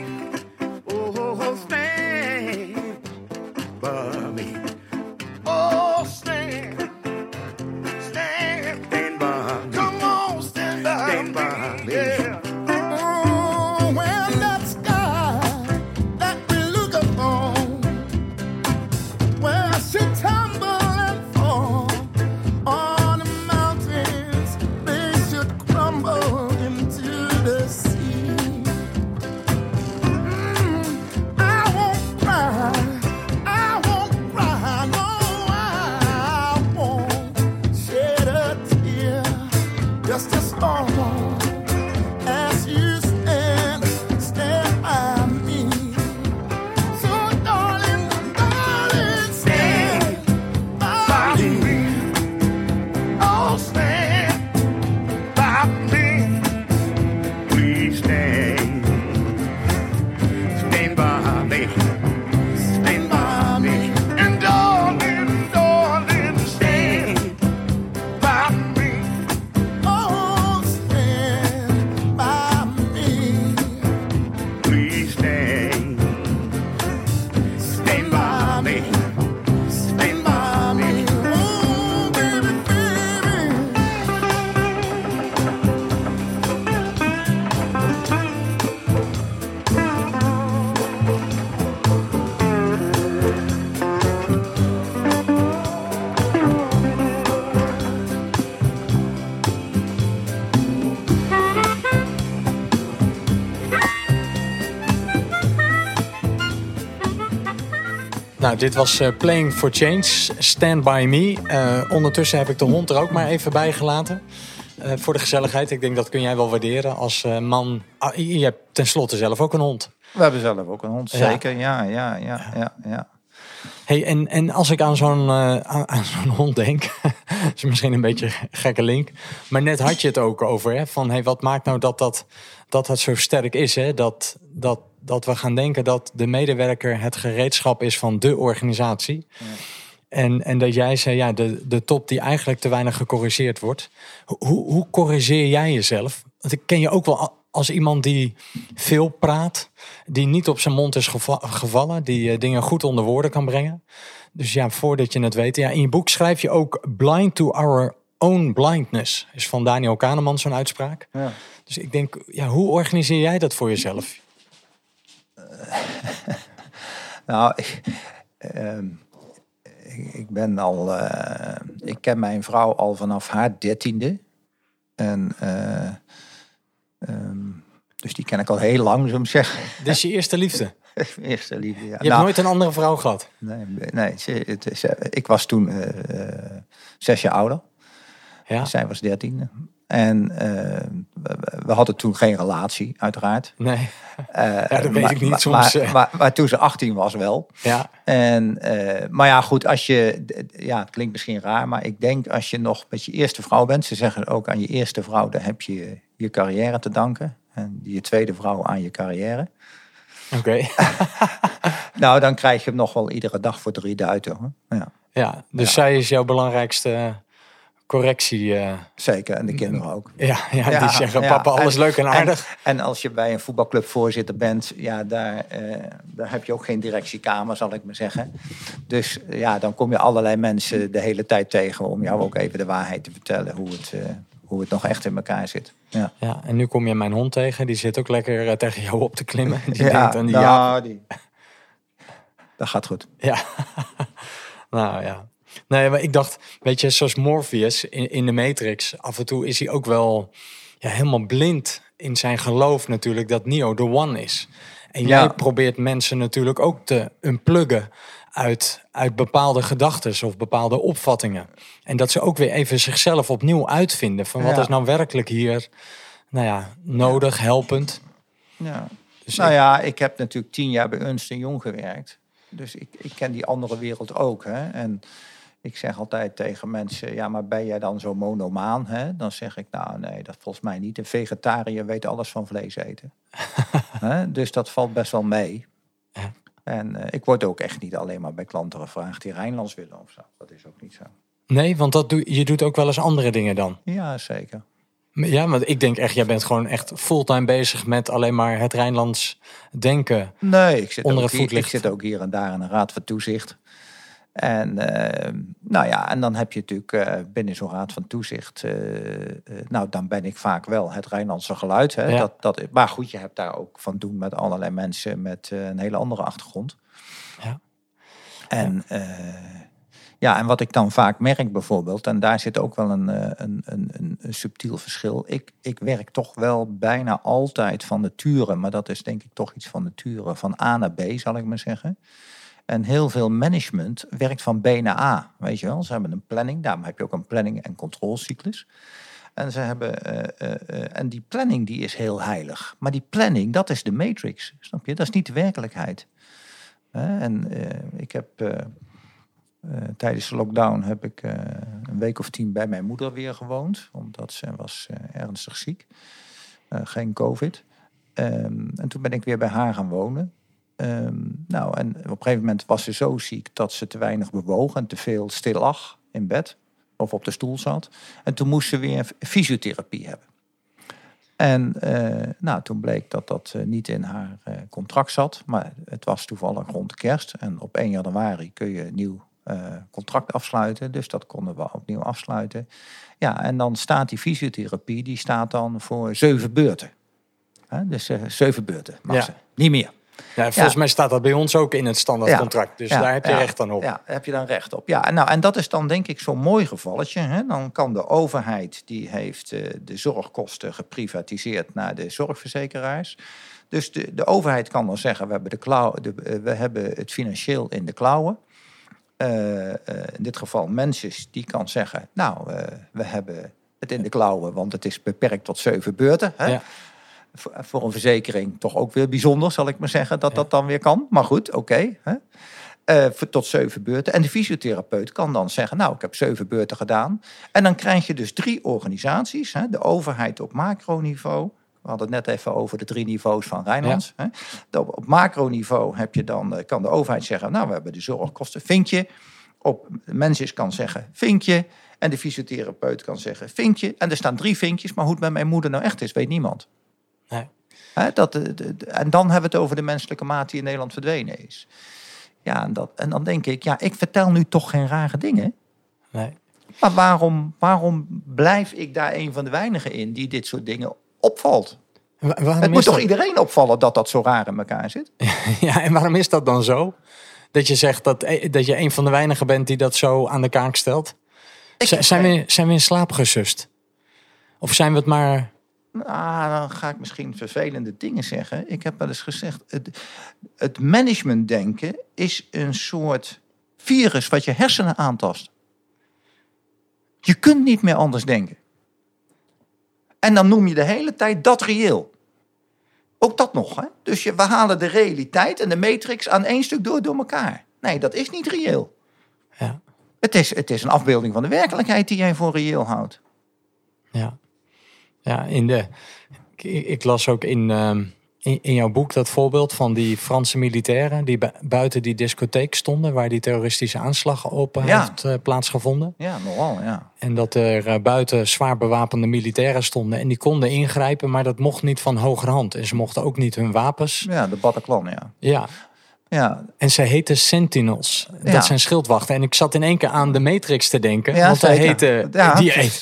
Nou, dit was eh, Playing for Change, Stand By Me. Eh, ondertussen heb ik de hond er ook maar even bij gelaten. Eh, voor de gezelligheid. Ik denk dat kun jij wel waarderen als man. Ah, je hebt tenslotte zelf ook een hond. We hebben zelf ook een hond, zeker. Ja, ja, ja, ja, ja. Hey, en, en als ik aan zo'n aan, aan zo'n hond denk, is misschien een beetje een gekke link. Maar net had je het ook over, hè, van hey, wat maakt nou dat dat, dat, dat zo sterk is? Hè? Dat, dat, dat we gaan denken dat de medewerker het gereedschap is van de organisatie. En, en dat jij zei, ja, de, de top die eigenlijk te weinig gecorrigeerd wordt. Hoe, hoe, corrigeer jij jezelf? Want ik ken je ook wel als iemand die veel praat, die niet op zijn mond is geva- gevallen, die eh, dingen goed onder woorden kan brengen. Dus ja, voordat je het weet. Ja, in je boek schrijf je ook blind to our own blindness. Is van Daniel Kahneman zo'n uitspraak. ja. Dus ik denk, ja, hoe organiseer jij dat voor jezelf? Nou, ik, ehm, ik, ik ben al. eh, ik ken mijn vrouw al vanaf haar dertiende. En. eh, ehm, dus die ken ik al heel lang, zo zeggen. Dit is je eerste liefde. Eerste liefde, ja. Je hebt Nou, nooit een andere vrouw gehad. Nee, nee ze, het is, eh, ik was toen zes jaar ouder. Ja? Zij was dertien. En eh, we, hadden toen geen relatie, uiteraard. Nee. Eh, Ja, dat weet maar- ik niet maar- soms, Maar, eh. maar, maar toen ze 18 was wel. Ja. En, maar ja, goed, als je, ja, het klinkt misschien raar, maar ik denk als je nog met je eerste vrouw bent, ze zeggen ook aan je eerste vrouw, dan heb je je carrière te danken. En je tweede vrouw aan je carrière. Oké. Nou, dan krijg je hem nog wel iedere dag voor drie duiten. Hoor. Ja, Ja, dus zij is jouw belangrijkste correctie. eh. zeker. En de kinderen ook. ja, ja, Ja, die zeggen ja. papa, alles En- leuk en aardig. En, en als je bij een voetbalclub voorzitter bent, ja, daar, eh, daar heb je ook geen directiekamer, zal ik maar zeggen. Dus eh, ja, dan kom je allerlei mensen de hele tijd tegen om jou ook even de waarheid te vertellen hoe het, hoe het nog echt in elkaar zit. Ja, Ja, en nu kom je mijn hond tegen. Die zit ook lekker tegen jou op te klimmen. Die ja, denkt aan die nou, ja. die, Dat gaat goed. Ja, nou ja. Nee, maar ik dacht, weet je, zoals Morpheus in, in de Matrix, af en toe is hij ook wel ja, helemaal blind in zijn geloof natuurlijk dat Neo de one is. En Ja. jij probeert mensen natuurlijk ook te unpluggen uit, uit bepaalde gedachten of bepaalde opvattingen. En dat ze ook weer even zichzelf opnieuw uitvinden van wat Ja. is nou werkelijk hier nou ja, nodig, helpend. Ja. Dus nou ik- ja, ik heb natuurlijk tien jaar bij Ernst Jong gewerkt. Dus ik, ik ken die andere wereld ook. Hè? En ik zeg altijd tegen mensen, ja, maar ben jij dan zo monomaan? Hè? Dan zeg ik, nou nee, dat volgens mij niet. Een vegetariër weet alles van vlees eten. Hè? Dus dat valt best wel mee. Ja. En eh, ik word ook echt niet alleen maar bij klanten gevraagd die Rijnlands willen of zo. Dat is ook niet zo. Nee, want dat doe, je doet ook wel eens andere dingen dan. Ja, zeker. Ja, want ik denk echt, jij bent gewoon echt fulltime bezig met alleen maar het Rijnlands denken. Nee, ik zit, Onder ook hier, ik zit ook hier en daar in een raad van toezicht. En eh, nou ja, en dan heb je natuurlijk eh, binnen zo'n raad van toezicht, eh, eh, nou dan ben ik vaak wel het Rijnlandse geluid. Hè, Ja. dat, dat, maar goed, je hebt daar ook van doen met allerlei mensen met een hele andere achtergrond. Ja. En ja, en wat ik dan vaak merk bijvoorbeeld, en daar zit ook wel een, een, een, een, een subtiel verschil. Ik, ik werk toch wel bijna altijd van nature, maar dat is denk ik toch iets van nature, van A naar B zal ik maar zeggen. En heel veel management werkt van B naar A, weet je wel. Ze hebben een planning, daarom heb je ook een planning- en controlecyclus. En, ze hebben, eh, eh, eh, en die planning die is heel heilig. Maar die planning, dat is de matrix, snap je? Dat is niet de werkelijkheid. En ik heb tijdens de lockdown heb ik een week of tien bij mijn moeder weer gewoond. Omdat ze was ernstig ziek. Geen covid. Ehm, en toen ben ik weer bij haar gaan wonen. Ehm, nou, en op een gegeven moment was ze zo ziek dat ze te weinig bewoog en te veel stil lag in bed of op de stoel zat. En toen moest ze weer fysiotherapie hebben. En eh, nou, toen bleek dat dat eh, niet in haar eh, contract zat, maar het was toevallig rond kerst. En op 1 januari kun je een nieuw contract afsluiten, dus dat konden we opnieuw afsluiten. Ja, en dan staat die fysiotherapie, die staat dan voor zeven beurten. Dus zeven beurten mag Ja. ze, niet meer. Ja, volgens mij staat dat bij ons ook in het standaardcontract. Dus daar heb je recht aan op. Ja, daar heb je dan recht op. Ja, en, nou, en dat is dan denk ik zo'n mooi gevalletje. Hè? Dan kan de overheid, die heeft eh, de zorgkosten geprivatiseerd naar de zorgverzekeraars. Dus de, de overheid kan dan zeggen, we hebben, de klauw, de, eh, we hebben het financieel in de klauwen. Eh, in dit geval Mensis, die kan zeggen, nou, we hebben het in de klauwen, want het is beperkt tot zeven beurten. Hè? Ja. Voor, een verzekering toch ook weer bijzonder, zal ik maar zeggen, dat dat dan weer kan. Maar goed, oké. Eh, tot zeven beurten. En de fysiotherapeut kan dan zeggen, nou, ik heb zeven beurten gedaan. En dan krijg je dus drie organisaties. Hè, de overheid op macroniveau. We hadden het net even over de drie niveaus van Rijnlands. Op, op macroniveau heb je dan, eh, kan de overheid zeggen, nou, we hebben de zorgkosten, vinkje. Op mensen kan zeggen, vinkje. En de fysiotherapeut kan zeggen, vinkje. En er staan drie vinkjes, maar hoe het met mijn moeder nou echt is, weet niemand. Nee. Dat, de- de- de- en dan hebben we het over de menselijke maat die in Nederland verdwenen is. Ja, en, dat, en dan denk ik, ja, ik vertel nu toch geen rare dingen. Nee. Maar waarom, waarom blijf ik daar een van de weinigen in die dit soort dingen opvalt? Wa- Het moet toch dat? iedereen opvallen dat dat zo raar in elkaar zit? Ja, en waarom is dat dan zo? Dat je zegt dat, eh, dat je een van de weinigen bent die dat zo aan de kaak stelt? Ik zijn, we, zijn we in slaap gesust? Of zijn we het maar... Nou, dan ga ik misschien vervelende dingen zeggen. Ik heb wel eens gezegd, het, het managementdenken is een soort virus wat je hersenen aantast. Je kunt niet meer anders denken. En dan noem je de hele tijd dat reëel. Ook dat nog, hè? Dus je, we halen de realiteit en de matrix aan één stuk door door elkaar. Nee, dat is niet reëel. Ja, Het is, het is een afbeelding van de werkelijkheid die jij voor reëel houdt. ja. Ja in de, ik, ik las ook in, ehm, in, in jouw boek dat voorbeeld van die Franse militairen... die bu- buiten die discotheek stonden... waar die terroristische aanslag op Ja. heeft eh, plaatsgevonden. Ja, nogal, ja. En dat er eh, buiten zwaar bewapende militairen stonden. En die konden ingrijpen, maar dat mocht niet van hogerhand. En ze mochten ook niet hun wapens. Ja, de Bataclan, ja. Ja, Ja, En ze heten Sentinels. Ja. Dat zijn schildwachten. En ik zat in één keer aan de Matrix te denken. Ja, want zeker. heette... Ja, die,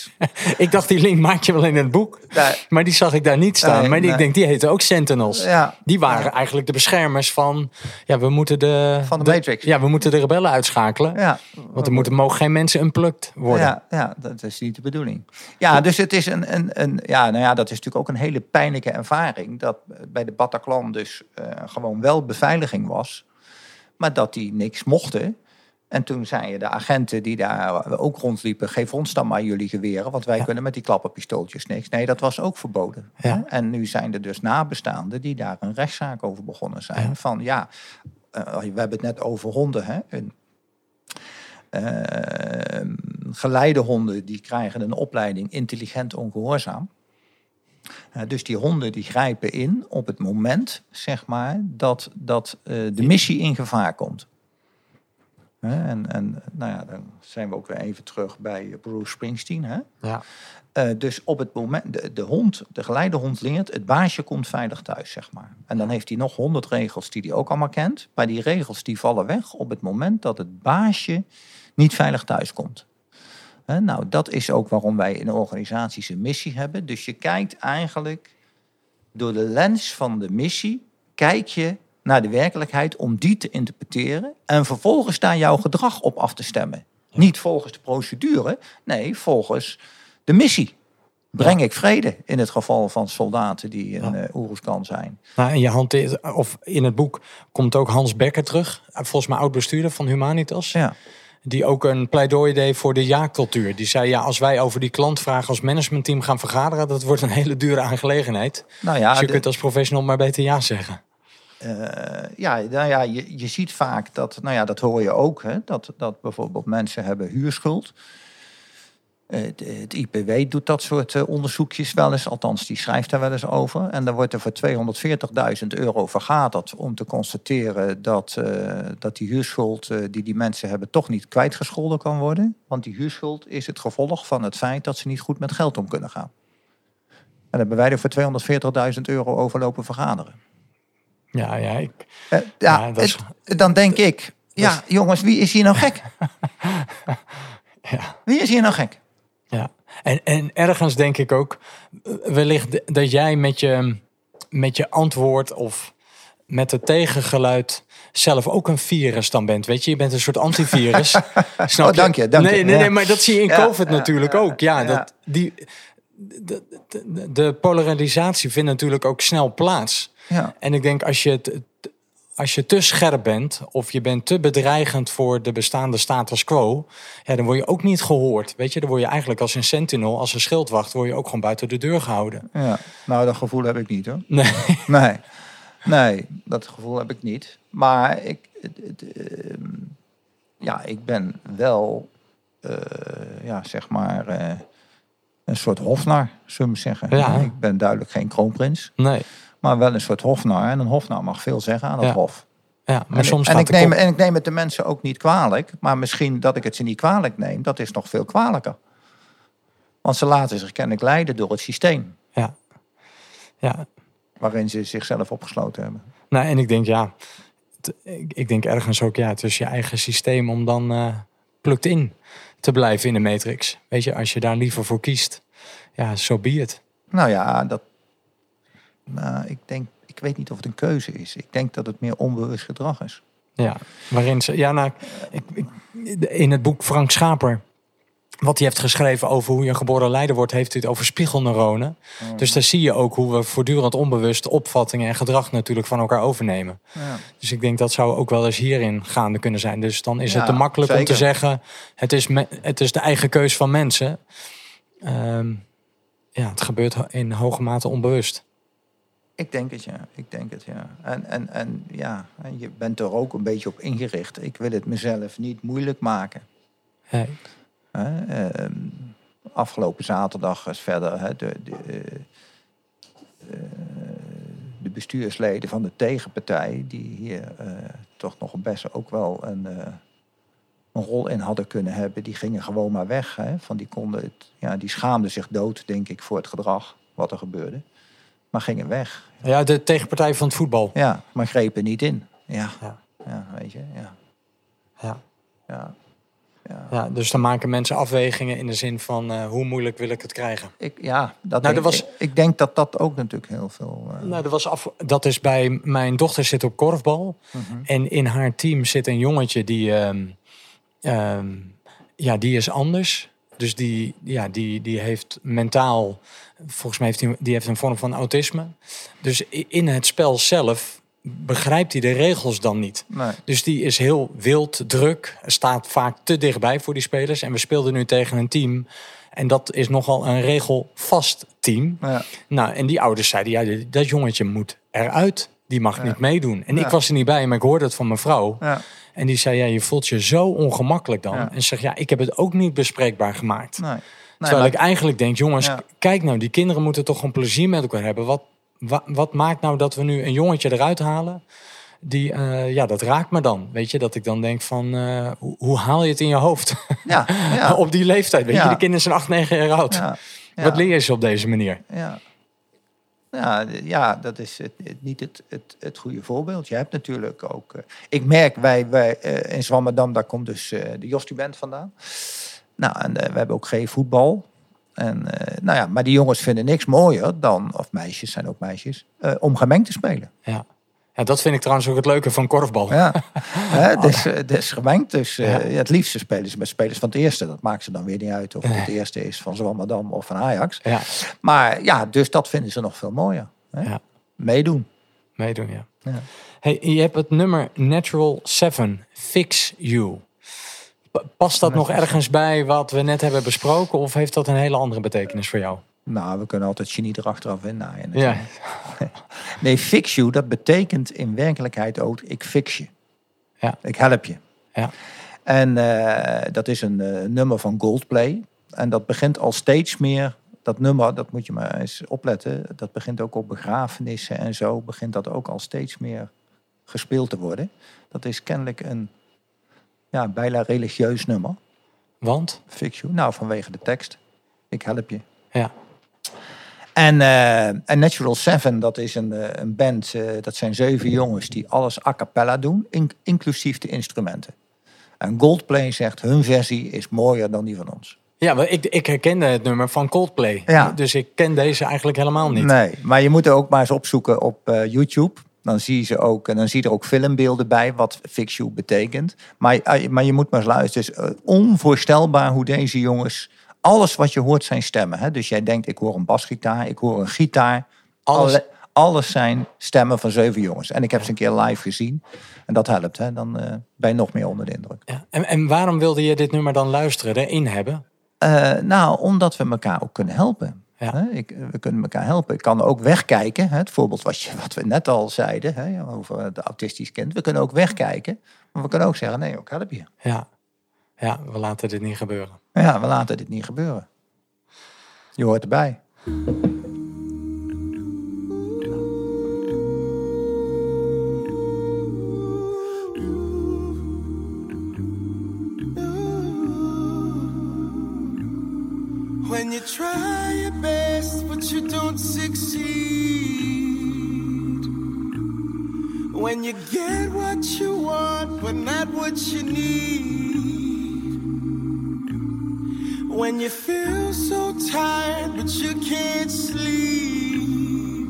ik dacht, die link maak je wel in het boek. Maar die zag ik daar niet staan. Nee, maar die, nee. ik denk, die heten ook Sentinels. Ja. Die waren eigenlijk de beschermers van... Ja, we moeten de... Van de Matrix. Ja, we moeten de rebellen uitschakelen. ja. Want er moeten, mogen geen mensen unplugged worden. Ja, ja, dat is niet de bedoeling. Ja, dus het is een, een, een. Ja, nou ja, dat is natuurlijk ook een hele pijnlijke ervaring. Dat bij de Bataclan dus eh, gewoon wel beveiliging was. Maar dat die niks mochten. En toen zeiden de agenten die daar ook rondliepen: geef ons dan maar jullie geweren, want wij kunnen met die klapperpistooltjes niks. Nee, dat was ook verboden. Ja. En nu zijn er dus nabestaanden die daar een rechtszaak over begonnen zijn. Van ja, eh, we hebben het net over honden. Hè? Een, eh, geleidehonden die krijgen een opleiding intelligent ongehoorzaam. Eh, dus die honden die grijpen in op het moment, zeg maar, dat, dat eh, de missie in gevaar komt. En, en nou ja, dan zijn we ook weer even terug bij Bruce Springsteen. Hè? Ja. Eh, dus op het moment, de, de hond, de geleidehond leert, het baasje komt veilig thuis, zeg maar. En dan heeft hij nog honderd regels die hij ook allemaal kent. Maar die regels die vallen weg op het moment dat het baasje niet veilig thuis komt. Nou, dat is ook waarom wij in organisaties een missie hebben. Dus je kijkt eigenlijk door de lens van de missie, kijk je naar de werkelijkheid om die te interpreteren en vervolgens daar jouw gedrag op af te stemmen. Niet volgens de procedure, nee, volgens de missie. Breng ik vrede in het geval van soldaten die in Ja. eh Oeruzkan zijn. Nou, en je hanteert, of in het boek komt ook Hans Becker terug. Volgens mij oud-bestuurder van Humanitas. Ja. Die ook een pleidooi deed voor de ja-cultuur. Die zei, ja, als wij over die klantvraag als managementteam gaan vergaderen... dat wordt een hele dure aangelegenheid. Nou ja, dus je de- kunt als professional maar beter ja zeggen. Eh, ja, nou ja je, je ziet vaak dat, nou ja, dat hoor je ook, hè, dat, dat bijvoorbeeld mensen hebben huurschuld. Eh, Het, het IPW doet dat soort eh, onderzoekjes wel eens, althans die schrijft daar wel eens over. En dan wordt er voor 240.000 euro vergaderd om te constateren dat, eh, dat die huurschuld eh, die die mensen hebben toch niet kwijtgescholden kan worden. Want die huurschuld is het gevolg van het feit dat ze niet goed met geld om kunnen gaan. En dan hebben wij er voor 240.000 euro over lopen vergaderen. Ja, ja, ik, Eh, ja, Ja, dat is- het- dan denk ik, ja, jongens, wie is hier nou gek? ja. Wie is hier nou gek? Ja, en, en ergens denk ik ook, wellicht dat jij met je, met je antwoord of met het tegengeluid zelf ook een virus dan bent. Weet je, je bent een soort antivirus. Snap Oh, dank je, dank nee, je, Nee, ja. nee, maar dat zie je in Ja, COVID ja, natuurlijk ja, ook. Ja, ja. Dat, die, de, de, de polarisatie vindt natuurlijk ook snel plaats. Ja, En ik denk als je het als je te scherp bent of je bent te bedreigend voor de bestaande status quo, ja, dan word je ook niet gehoord. Weet je, dan word je eigenlijk als een sentinel, als een schildwacht, word je ook gewoon buiten de deur gehouden. ja. Nou, dat gevoel heb ik niet hoor. Nee. Nee, nee, dat gevoel heb ik niet. Maar ik, ehm, ja, ik ben wel, eh, ja, zeg maar, eh, een soort hofnar, zullen we zeggen. Ja. Ik ben duidelijk geen kroonprins, Nee. Maar wel een soort hofnar. En een hofnar mag veel zeggen aan het Ja. hof. Ja, maar en, soms ik, en, ik neem, en ik neem het de mensen ook niet kwalijk. Maar misschien dat ik het ze niet kwalijk neem, dat is nog veel kwalijker. Want ze laten zich kennelijk leiden door het systeem Ja. Ja. waarin ze zichzelf opgesloten hebben. Nou, en ik denk ja, het- ik, ik denk ergens ook ja, het is je eigen systeem om dan eh plukt in te blijven in de matrix. Weet je, als je daar liever voor kiest, ja, zo so be it. Nou ja, dat. Nou, ik denk, ik weet niet of het een keuze is. Ik denk dat het meer onbewust gedrag is. Ja, waarin ze. Ja, nou, ik, ik- in het boek Frank Schaper. Wat hij heeft geschreven over hoe je een geboren leider wordt, heeft hij het over spiegelneuronen. Dus daar zie je ook hoe we voortdurend onbewust opvattingen en gedrag natuurlijk van elkaar overnemen. Ja. Dus ik denk dat zou ook wel eens hierin gaande kunnen zijn. Dus dan is het te makkelijk om te zeggen: het is, me- het is de eigen keus van mensen. Ehm, ja, het gebeurt in hoge mate onbewust. Ik denk het, ja. Ik denk het, ja. En, en, en ja, je bent er ook een beetje op ingericht. Ik wil het mezelf niet moeilijk maken. Ehm, afgelopen zaterdag is verder hè, de, de, eh, eh, de bestuursleden van de tegenpartij, die hier eh, toch nog best ook wel een, een rol in hadden kunnen hebben, die gingen gewoon maar weg. Hè? Van die, konden het, ja, die schaamden zich dood, denk ik, voor het gedrag wat er gebeurde. Maar gingen weg. Ja, de tegenpartij van het voetbal. Ja, maar grepen niet in. Ja. Ja. weet je. Ja, Ja. ja. Ja, dus dan maken mensen afwegingen in de zin van eh, hoe moeilijk wil ik het krijgen. Ik, ja dat Nou, denk, er was- ik, ik denk dat dat ook natuurlijk heel veel... eh, Nou, dat, was af, dat is bij mijn dochter zit op korfbal. En in haar team zit een jongetje die, ehm, ehm, ja, die is anders. Dus die, ja, die, die heeft mentaal, volgens mij heeft hij, die heeft een vorm van autisme. Dus in het spel zelf begrijpt hij de regels dan niet. nee. Dus die is heel wild, druk, staat vaak te dichtbij voor die spelers. En we speelden nu tegen een team. En dat is nogal een regelvast team. Ja. Nou, en die ouders zeiden, ja, dat jongetje moet eruit. Die mag niet meedoen. En Ja. ik was er niet bij, maar ik hoorde het van mijn vrouw. En die zei, ja, je voelt je zo ongemakkelijk dan. Ja. En ze zegt, ja, ik heb het ook niet bespreekbaar gemaakt. Nee. Nee, Terwijl maar- ik eigenlijk denk, jongens, Ja. kijk nou, die kinderen moeten toch gewoon plezier met elkaar hebben. Wat, wa- wat maakt nou dat we nu een jongetje eruit halen? Die, eh, ja, dat raakt me dan. Weet je, dat ik dan denk van, eh, hoe, hoe haal je het in je hoofd? Ja, ja, op die leeftijd, weet je, de kinderen zijn 8, 9 jaar oud. Wat leer je ze op deze manier? Ja. D- ja, dat is het, niet het, het, het goede voorbeeld. Je hebt natuurlijk ook... eh, ik merk, wij, wij eh, in Zwammerdam, daar komt dus eh, de Jostuband vandaan. Nou, en we hebben ook geen voetbal. En, nou ja, maar die jongens vinden niks mooier dan, of meisjes zijn ook meisjes, om gemengd te spelen. Ja. Ja, dat vind ik trouwens ook het leuke van korfbal. Ja, hè, dus, gemengd. Dus eh, Ja. het liefste spelen ze met spelers van het eerste. Dat maakt ze dan weer niet uit of het het eerste is van Zwammerdam of van Ajax. Ja, Maar ja, dus dat vinden ze nog veel mooier. Hè? Ja. Meedoen. meedoen, ja. Ja. Hey, je hebt het nummer Natural 7, Fix You. Pa- Past dat nog ergens bij wat we net hebben besproken? Of heeft dat een hele andere betekenis voor jou? Nou, we kunnen altijd genie erachteraf in naaien. Ja. Nee, fix you, dat betekent in werkelijkheid ook, ik fix je. Ja. Ik help je. ja, En eh, dat is een eh, nummer van Goldplay. En dat begint al steeds meer, dat nummer, dat moet je maar eens opletten. Dat begint ook op begrafenissen en zo, begint dat ook al steeds meer gespeeld te worden. Dat is kennelijk een ja, bijna religieus nummer. want? Fix you. Nou, vanwege de tekst. Ik help je. Ja, En, eh, en Natural Seven, dat is een, eh, een band, eh, dat zijn zeven jongens die alles a cappella doen, in- inclusief de instrumenten. En Goldplay zegt, hun versie is mooier dan die van ons. ja maar ik, ik herkende het nummer van Coldplay. Ja. Dus ik ken deze eigenlijk helemaal niet. Nee, maar je moet er ook maar eens opzoeken op YouTube. Dan zie, je ze ook, en dan zie je er ook filmbeelden bij, wat Fix You betekent. Maar, maar je moet maar eens luisteren. Het is onvoorstelbaar hoe deze jongens... Alles wat je hoort zijn stemmen. Hè? Dus jij denkt, ik hoor een basgitaar, ik hoor een gitaar. Alles- Alle- alles zijn stemmen van zeven jongens. En ik heb ze een keer live gezien. En dat helpt, hè? dan eh, ben je nog meer onder de indruk. Ja. En, en waarom wilde je dit nummer dan luisteren, erin hebben? Eh, nou, omdat we elkaar ook kunnen helpen. Ja. Ik, we kunnen elkaar helpen. Ik kan ook wegkijken. Hè, het voorbeeld wat, je, wat we net al zeiden hè, over het autistisch kind. We kunnen ook wegkijken. Maar we kunnen ook zeggen, nee, ik help je. Ja. Ja, we laten dit niet gebeuren. Ja, we laten dit niet gebeuren. Je hoort erbij. When you try your best, but you don't succeed. When you get what you want, but not what you need. When you feel so tired, but you can't sleep.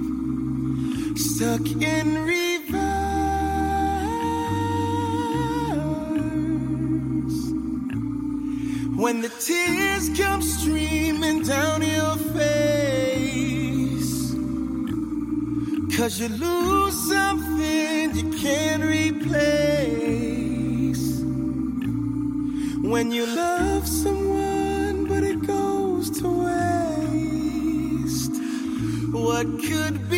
Stuck in reverse. When the tears come streaming down your face. Cause you lose something you can't replace. When you love someone, What could be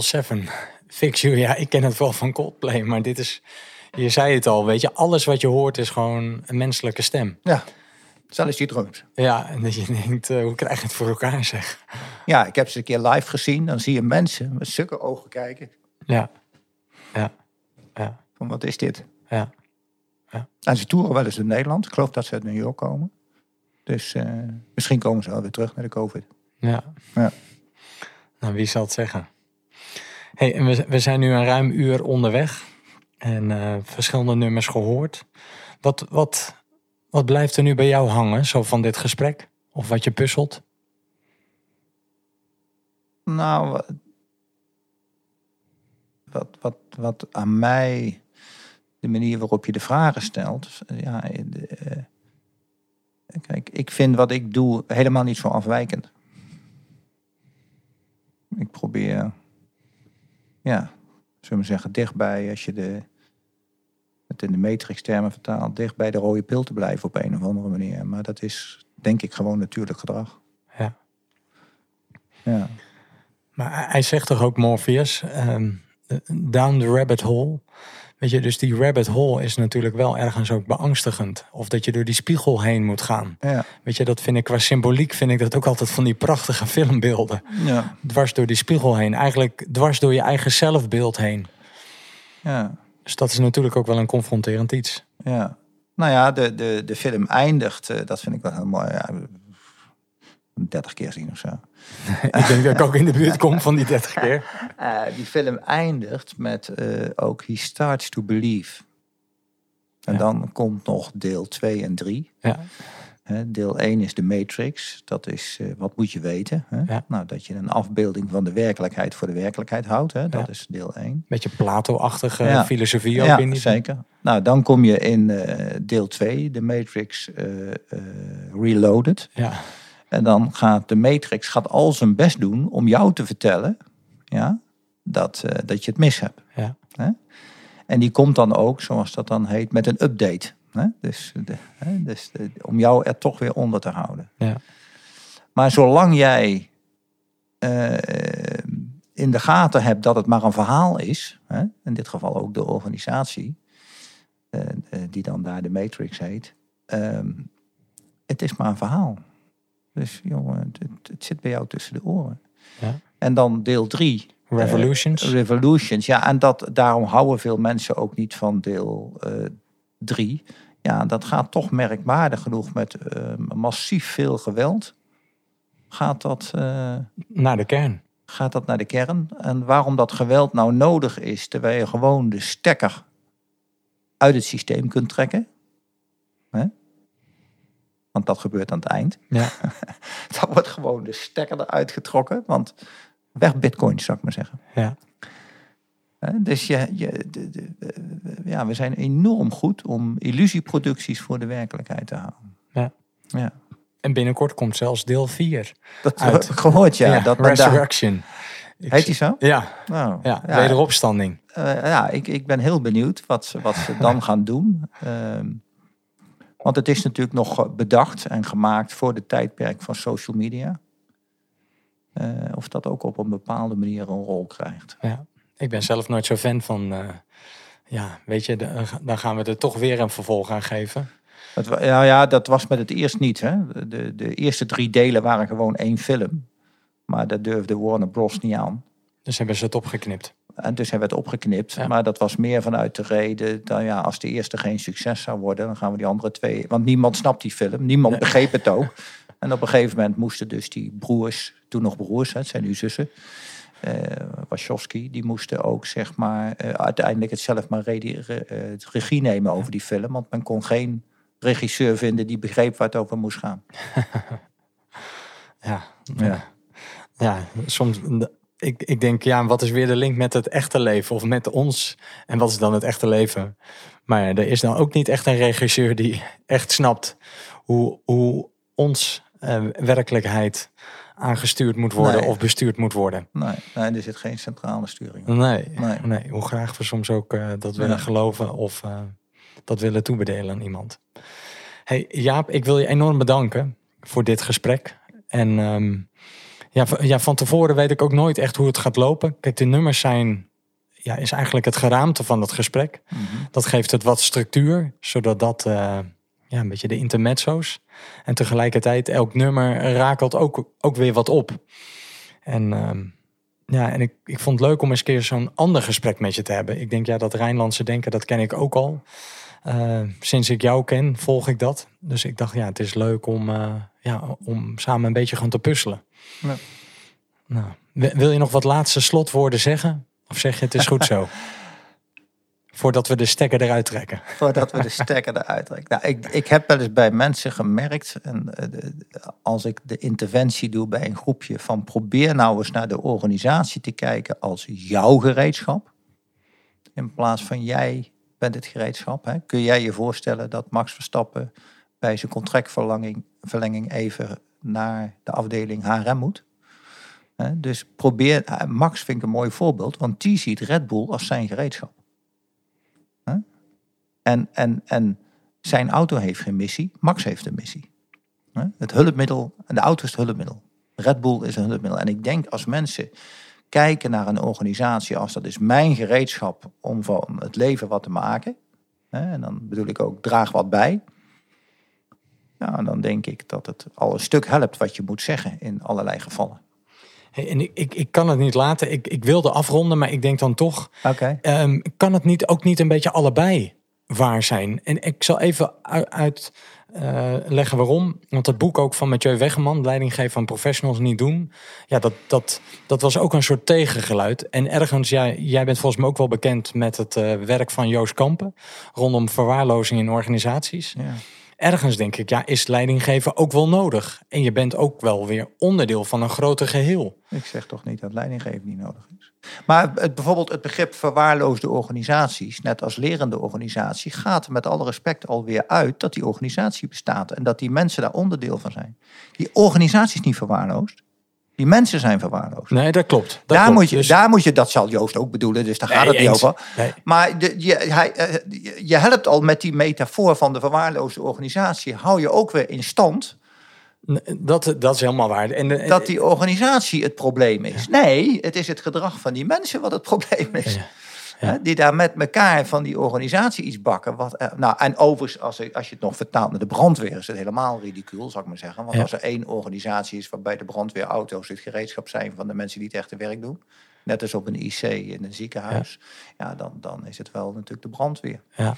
Seven. Fix You. Ja, ik ken het wel van Coldplay, maar dit is... Je zei het al, weet je, alles wat je hoort is gewoon een menselijke stem. Ja, zelfs die drums. Ja, en dat je denkt, eh, hoe krijg je het voor elkaar zeg? Ja, ik heb ze een keer live gezien. Dan zie je mensen met zulke ogen kijken. Ja, ja, ja, Van wat is dit? ja. En ze toeren wel eens in Nederland. Ik geloof dat ze uit New York komen. Dus eh, misschien komen ze wel weer terug naar de COVID. Ja. Ja. Nou, wie zal het zeggen? Hey, en we, we zijn nu een ruim uur onderweg. En eh, verschillende nummers gehoord. Wat, wat, wat blijft er nu bij jou hangen, zo van dit gesprek? Of wat je puzzelt? Nou, wa- wat, wat, wat aan mij, de manier waarop je de vragen stelt. Ja, de, eh, kijk, ik vind wat ik doe helemaal niet zo afwijkend. Ik probeer, ja, zullen we zeggen, dichtbij, als je de, het in de matrix-termen vertaalt, dicht bij de rode pil te blijven op een of andere manier. Maar dat is, denk ik, gewoon natuurlijk gedrag. Ja. Ja. Maar hij- zegt toch ook, Morpheus, ehm, down the rabbit hole. Weet je, dus die rabbit hole is natuurlijk wel ergens ook beangstigend. Of dat je door die spiegel heen moet gaan. Ja. Weet je, dat vind ik qua symboliek, vind ik dat ook altijd van die prachtige filmbeelden. Ja. Dwars door die spiegel heen. Eigenlijk dwars door je eigen zelfbeeld heen. ja. Dus dat is natuurlijk ook wel een confronterend iets. Ja. Nou ja, de, de, de film eindigt, eh, dat vind ik wel heel mooi. Ja, 30 keer zien of zo. ik denk dat ik ook in de buurt kom van die 30 keer. Eh, die film eindigt met eh, ook He starts to believe. En Ja. dan komt nog deel 2 en 3. Ja, Deel 1 is de matrix. Dat is eh, wat moet je weten. Hè? Ja. Nou, dat je een afbeelding van de werkelijkheid voor de werkelijkheid houdt. Hè? Dat is deel 1. beetje Plato-achtige filosofie ook Ja, in die zeker. Nou, dan kom je in deel 2, de matrix reloaded. Ja, En dan gaat de matrix gaat al zijn best doen om jou te vertellen ja, dat, eh, dat je het mis hebt. ja, Hè? En die komt dan ook, zoals dat dan heet, met een update. Hè? Dus, de, hè? dus de- om jou er toch weer onder te houden. ja, Maar zolang jij eh, in de gaten hebt dat het maar een verhaal is, hè? in dit geval ook de organisatie, eh, die dan daar de Matrix heet, ehm, het is maar een verhaal. Dus jongen, het, het- zit bij jou tussen de oren. Ja. En dan deel drie. eh, Revolutions. Revolutions, ja, en dat, daarom houden veel mensen ook niet van deel 3. ja, dat gaat toch merkwaardig genoeg met eh, massief veel geweld. Gaat dat, eh, naar de kern. gaat dat naar de kern? En waarom dat geweld nou nodig is, terwijl je gewoon de stekker uit het systeem kunt trekken. Hè? Want dat gebeurt aan het eind. Ja, Dan wordt gewoon de stekker eruit getrokken. Want weg bitcoin, zou ik maar zeggen. ja, Dus je, je, de, de- de- ja, we zijn enorm goed om illusieproducties voor de werkelijkheid te houden. ja. Ja. En binnenkort komt zelfs deel 4. Dat Uit. heb ik gehoord, ja. dat Resurrection. Ik Heet die zo? Ja, Nou, ja, wederopstanding. eh, ja ik, ik ben heel benieuwd wat ze, wat ze dan gaan doen. Ehm, want het is natuurlijk nog bedacht en gemaakt voor de tijdperk van social media. Eh, of dat ook op een bepaalde manier een rol krijgt. Ja. Ik ben zelf nooit zo fan van... eh, ja, weet je, de- dan gaan we er toch weer een vervolg aan geven. Ja, ja, dat was met het eerst niet. Hè. De, de eerste drie delen waren gewoon één film. Maar dat durfde Warner Bros. niet aan. Dus hebben ze het opgeknipt. En dus hebben we het opgeknipt. Ja. Maar dat was meer vanuit de reden... Dat, ja, als de eerste geen succes zou worden... dan gaan we die andere twee... Want niemand snapt die film. Niemand Nee. begreep het ook. En op een gegeven moment moesten dus die broers... toen nog broers, het zijn nu zussen... eh Wachowski, die moesten ook zeg maar... eh, uiteindelijk het zelf maar redi- re- eh, regie nemen over die film. Want men kon geen regisseur vinden... die begreep waar het over moest gaan. Ja, Ja. ja soms... Ik, ik denk, ja, wat is weer de link met het echte leven of met ons? En wat is dan het echte leven? Maar ja, er is dan ook niet echt een regisseur die echt snapt hoe, hoe ons eh, werkelijkheid aangestuurd moet worden Nee. of bestuurd moet worden. Nee, nee, er zit geen centrale sturing. Nee, Nee. nee. hoe graag we soms ook eh, dat willen geloven of eh, dat willen toebedelen aan iemand. Hey Jaap, ik wil je enorm bedanken voor dit gesprek. En ehm, ja, ja, van tevoren weet ik ook nooit echt hoe het gaat lopen. Kijk, de nummers zijn, ja, is eigenlijk het geraamte van het gesprek. Mhm. Dat geeft het wat structuur, zodat dat eh, ja, een beetje de intermezzo's. En tegelijkertijd elk nummer rakelt ook, ook weer wat op. En ehm, ja, en ik, ik vond het leuk om eens een keer zo'n ander gesprek met je te hebben. Ik denk, ja, dat Rijnlandse denken, dat ken ik ook al. Eh, sinds ik jou ken, volg ik dat. Dus ik dacht, ja, het is leuk om, eh, ja, om samen een beetje gaan te puzzelen. Ja. Nou, wi- wil je nog wat laatste slotwoorden zeggen? Of zeg je, het is goed zo? Voordat we de stekker eruit trekken. Voordat we de stekker eruit trekken. Nou, ik, ik heb wel eens bij mensen gemerkt, en, eh, als ik de interventie doe bij een groepje, van probeer nou eens naar de organisatie te kijken als jouw gereedschap. In plaats van jij bent het gereedschap. Hè. Kun jij je voorstellen dat Max Verstappen bij zijn contractverlenging verlenging even naar de afdeling HRM moet? Dus probeer, eh, Max vind ik een mooi voorbeeld, want die ziet Red Bull als zijn gereedschap. En, en, en zijn auto heeft geen missie, Max heeft een missie. Het hulpmiddel, de auto is het hulpmiddel. Red Bull is een hulpmiddel. En ik denk als mensen kijken naar een organisatie als dat is mijn gereedschap om van het leven wat te maken. En dan bedoel ik ook draag wat bij. Ja, dan denk ik dat het al een stuk helpt wat je moet zeggen in allerlei gevallen. Hey, en ik, ik, ik kan het niet laten. Ik, ik wilde afronden, maar ik denk dan toch... Oké. Ehm, kan het niet, ook niet een beetje allebei waar zijn? En ik zal even uit, uit eh, leggen waarom. Want het boek ook van Mathieu Weggeman, Leiding geven aan professionals niet doen. Ja, dat, dat, dat was ook een soort tegengeluid. En ergens, ja, jij bent volgens mij ook wel bekend met het eh, werk van Joost Kampen. Rondom verwaarlozing in organisaties. Ja. Ergens denk ik, ja, is leiding geven ook wel nodig. En je bent ook wel weer onderdeel van een groter geheel. Ik zeg toch niet dat leidinggeven niet nodig is. Maar het, bijvoorbeeld het begrip verwaarloosde organisaties, net als lerende organisatie, gaat met alle respect alweer uit dat die organisatie bestaat en dat die mensen daar onderdeel van zijn. Die organisatie is niet verwaarloosd. Die mensen zijn verwaarloosd. Nee, dat klopt. Dat daar, klopt. moet je, Dus- daar moet je, dat zal Joost ook bedoelen, dus daar gaat Nee, het niet eens. over. Nee. Maar de, je, hij, eh, je- helpt al met die metafoor van de verwaarloosde organisatie, hou je ook weer in stand Dat, dat is helemaal waar. En, de- dat die organisatie het probleem is. Nee, het is het gedrag van die mensen wat het probleem is. Ja. Hè, Die daar met elkaar van die organisatie iets bakken. Wat, eh, nou, en overigens, als, je- als je het nog vertaalt naar de brandweer, is het helemaal ridicuul, zou ik maar zeggen. Want als er één organisatie is waarbij de brandweerauto's het gereedschap zijn van de mensen die het echte werk doen. Net als op een IC in een ziekenhuis. Ja, dan, dan is het wel natuurlijk de brandweer. ja.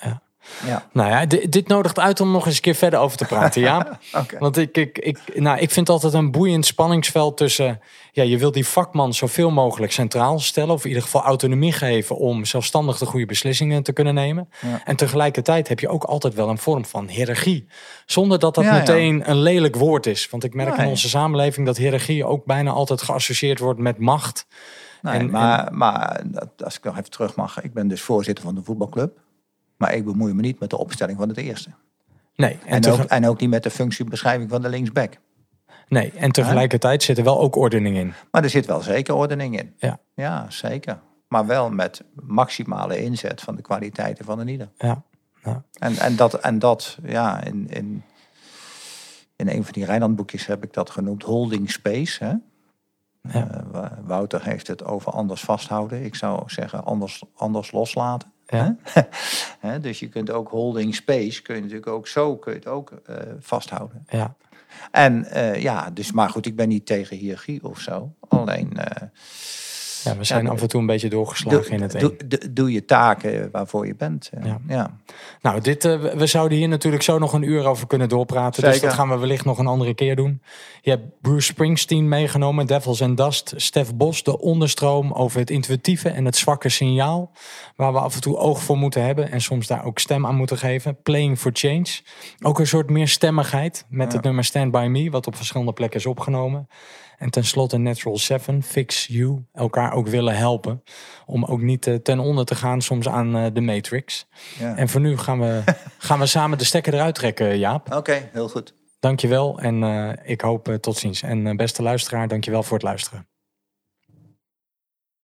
Ja. Ja, Nou ja, dit, dit nodigt uit om nog eens een keer verder over te praten, ja. Want ik, ik, ik, nou, ik vind altijd een boeiend spanningsveld tussen... Ja, je wilt die vakman zoveel mogelijk centraal stellen... of in ieder geval autonomie geven om zelfstandig de goede beslissingen te kunnen nemen. Ja. En tegelijkertijd heb je ook altijd wel een vorm van hiërarchie. Zonder dat dat Ja, ja. meteen een lelijk woord is. Want ik merk in onze samenleving dat hiërarchie ook bijna altijd geassocieerd wordt met macht. Nee, En- maar, maar als ik nog even terug mag. Ik ben dus voorzitter van de voetbalclub. Maar ik bemoei me niet met de opstelling van het eerste. Nee, en, En, ook, en ook niet met de functiebeschrijving van de linksback. nee, en tegelijkertijd zit er wel ook ordening in. Maar er zit wel zeker ordening in. Ja. Ja, zeker. Maar wel met maximale inzet van de kwaliteiten van een ieder. Ja. En, en dat, en dat ja, in, in, in een van die Rijnlandboekjes heb ik dat genoemd holding space. Hè? Ja. Eh, Wouter heeft het over anders vasthouden. Ik zou zeggen anders, anders loslaten. Ja. Dus je kunt ook holding space, kun je natuurlijk ook zo kun je het ook eh, vasthouden. Ja. En eh, ja, dus maar goed, ik ben niet tegen hiërarchie of zo. Alleen eh, ja, we zijn Ja, af en toe een beetje doorgeslagen doe, in het een. doe, je taken waarvoor je bent. Ja. ja. Nou, dit, eh, we- zouden hier natuurlijk zo nog een uur over kunnen doorpraten. Dus dat gaan we wellicht nog een andere keer doen. Je hebt Bruce Springsteen meegenomen, Devils and Dust. Stef Bos, de onderstroom over het intuïtieve en het zwakke signaal. Waar we af en toe oog voor moeten hebben. En soms daar ook stem aan moeten geven. Playing for Change. Ook een soort meer stemmigheid met het nummer Stand By Me. Wat op verschillende plekken is opgenomen. En tenslotte Natural Seven, Fix You. Elkaar ook willen helpen. Om ook niet eh, ten onder te gaan soms aan eh, de Matrix. Ja. En voor nu gaan we, gaan we samen de stekker eruit trekken, Jaap. Oké, heel goed. Dankjewel en eh, ik hoop tot ziens. En beste luisteraar, dankjewel voor het luisteren.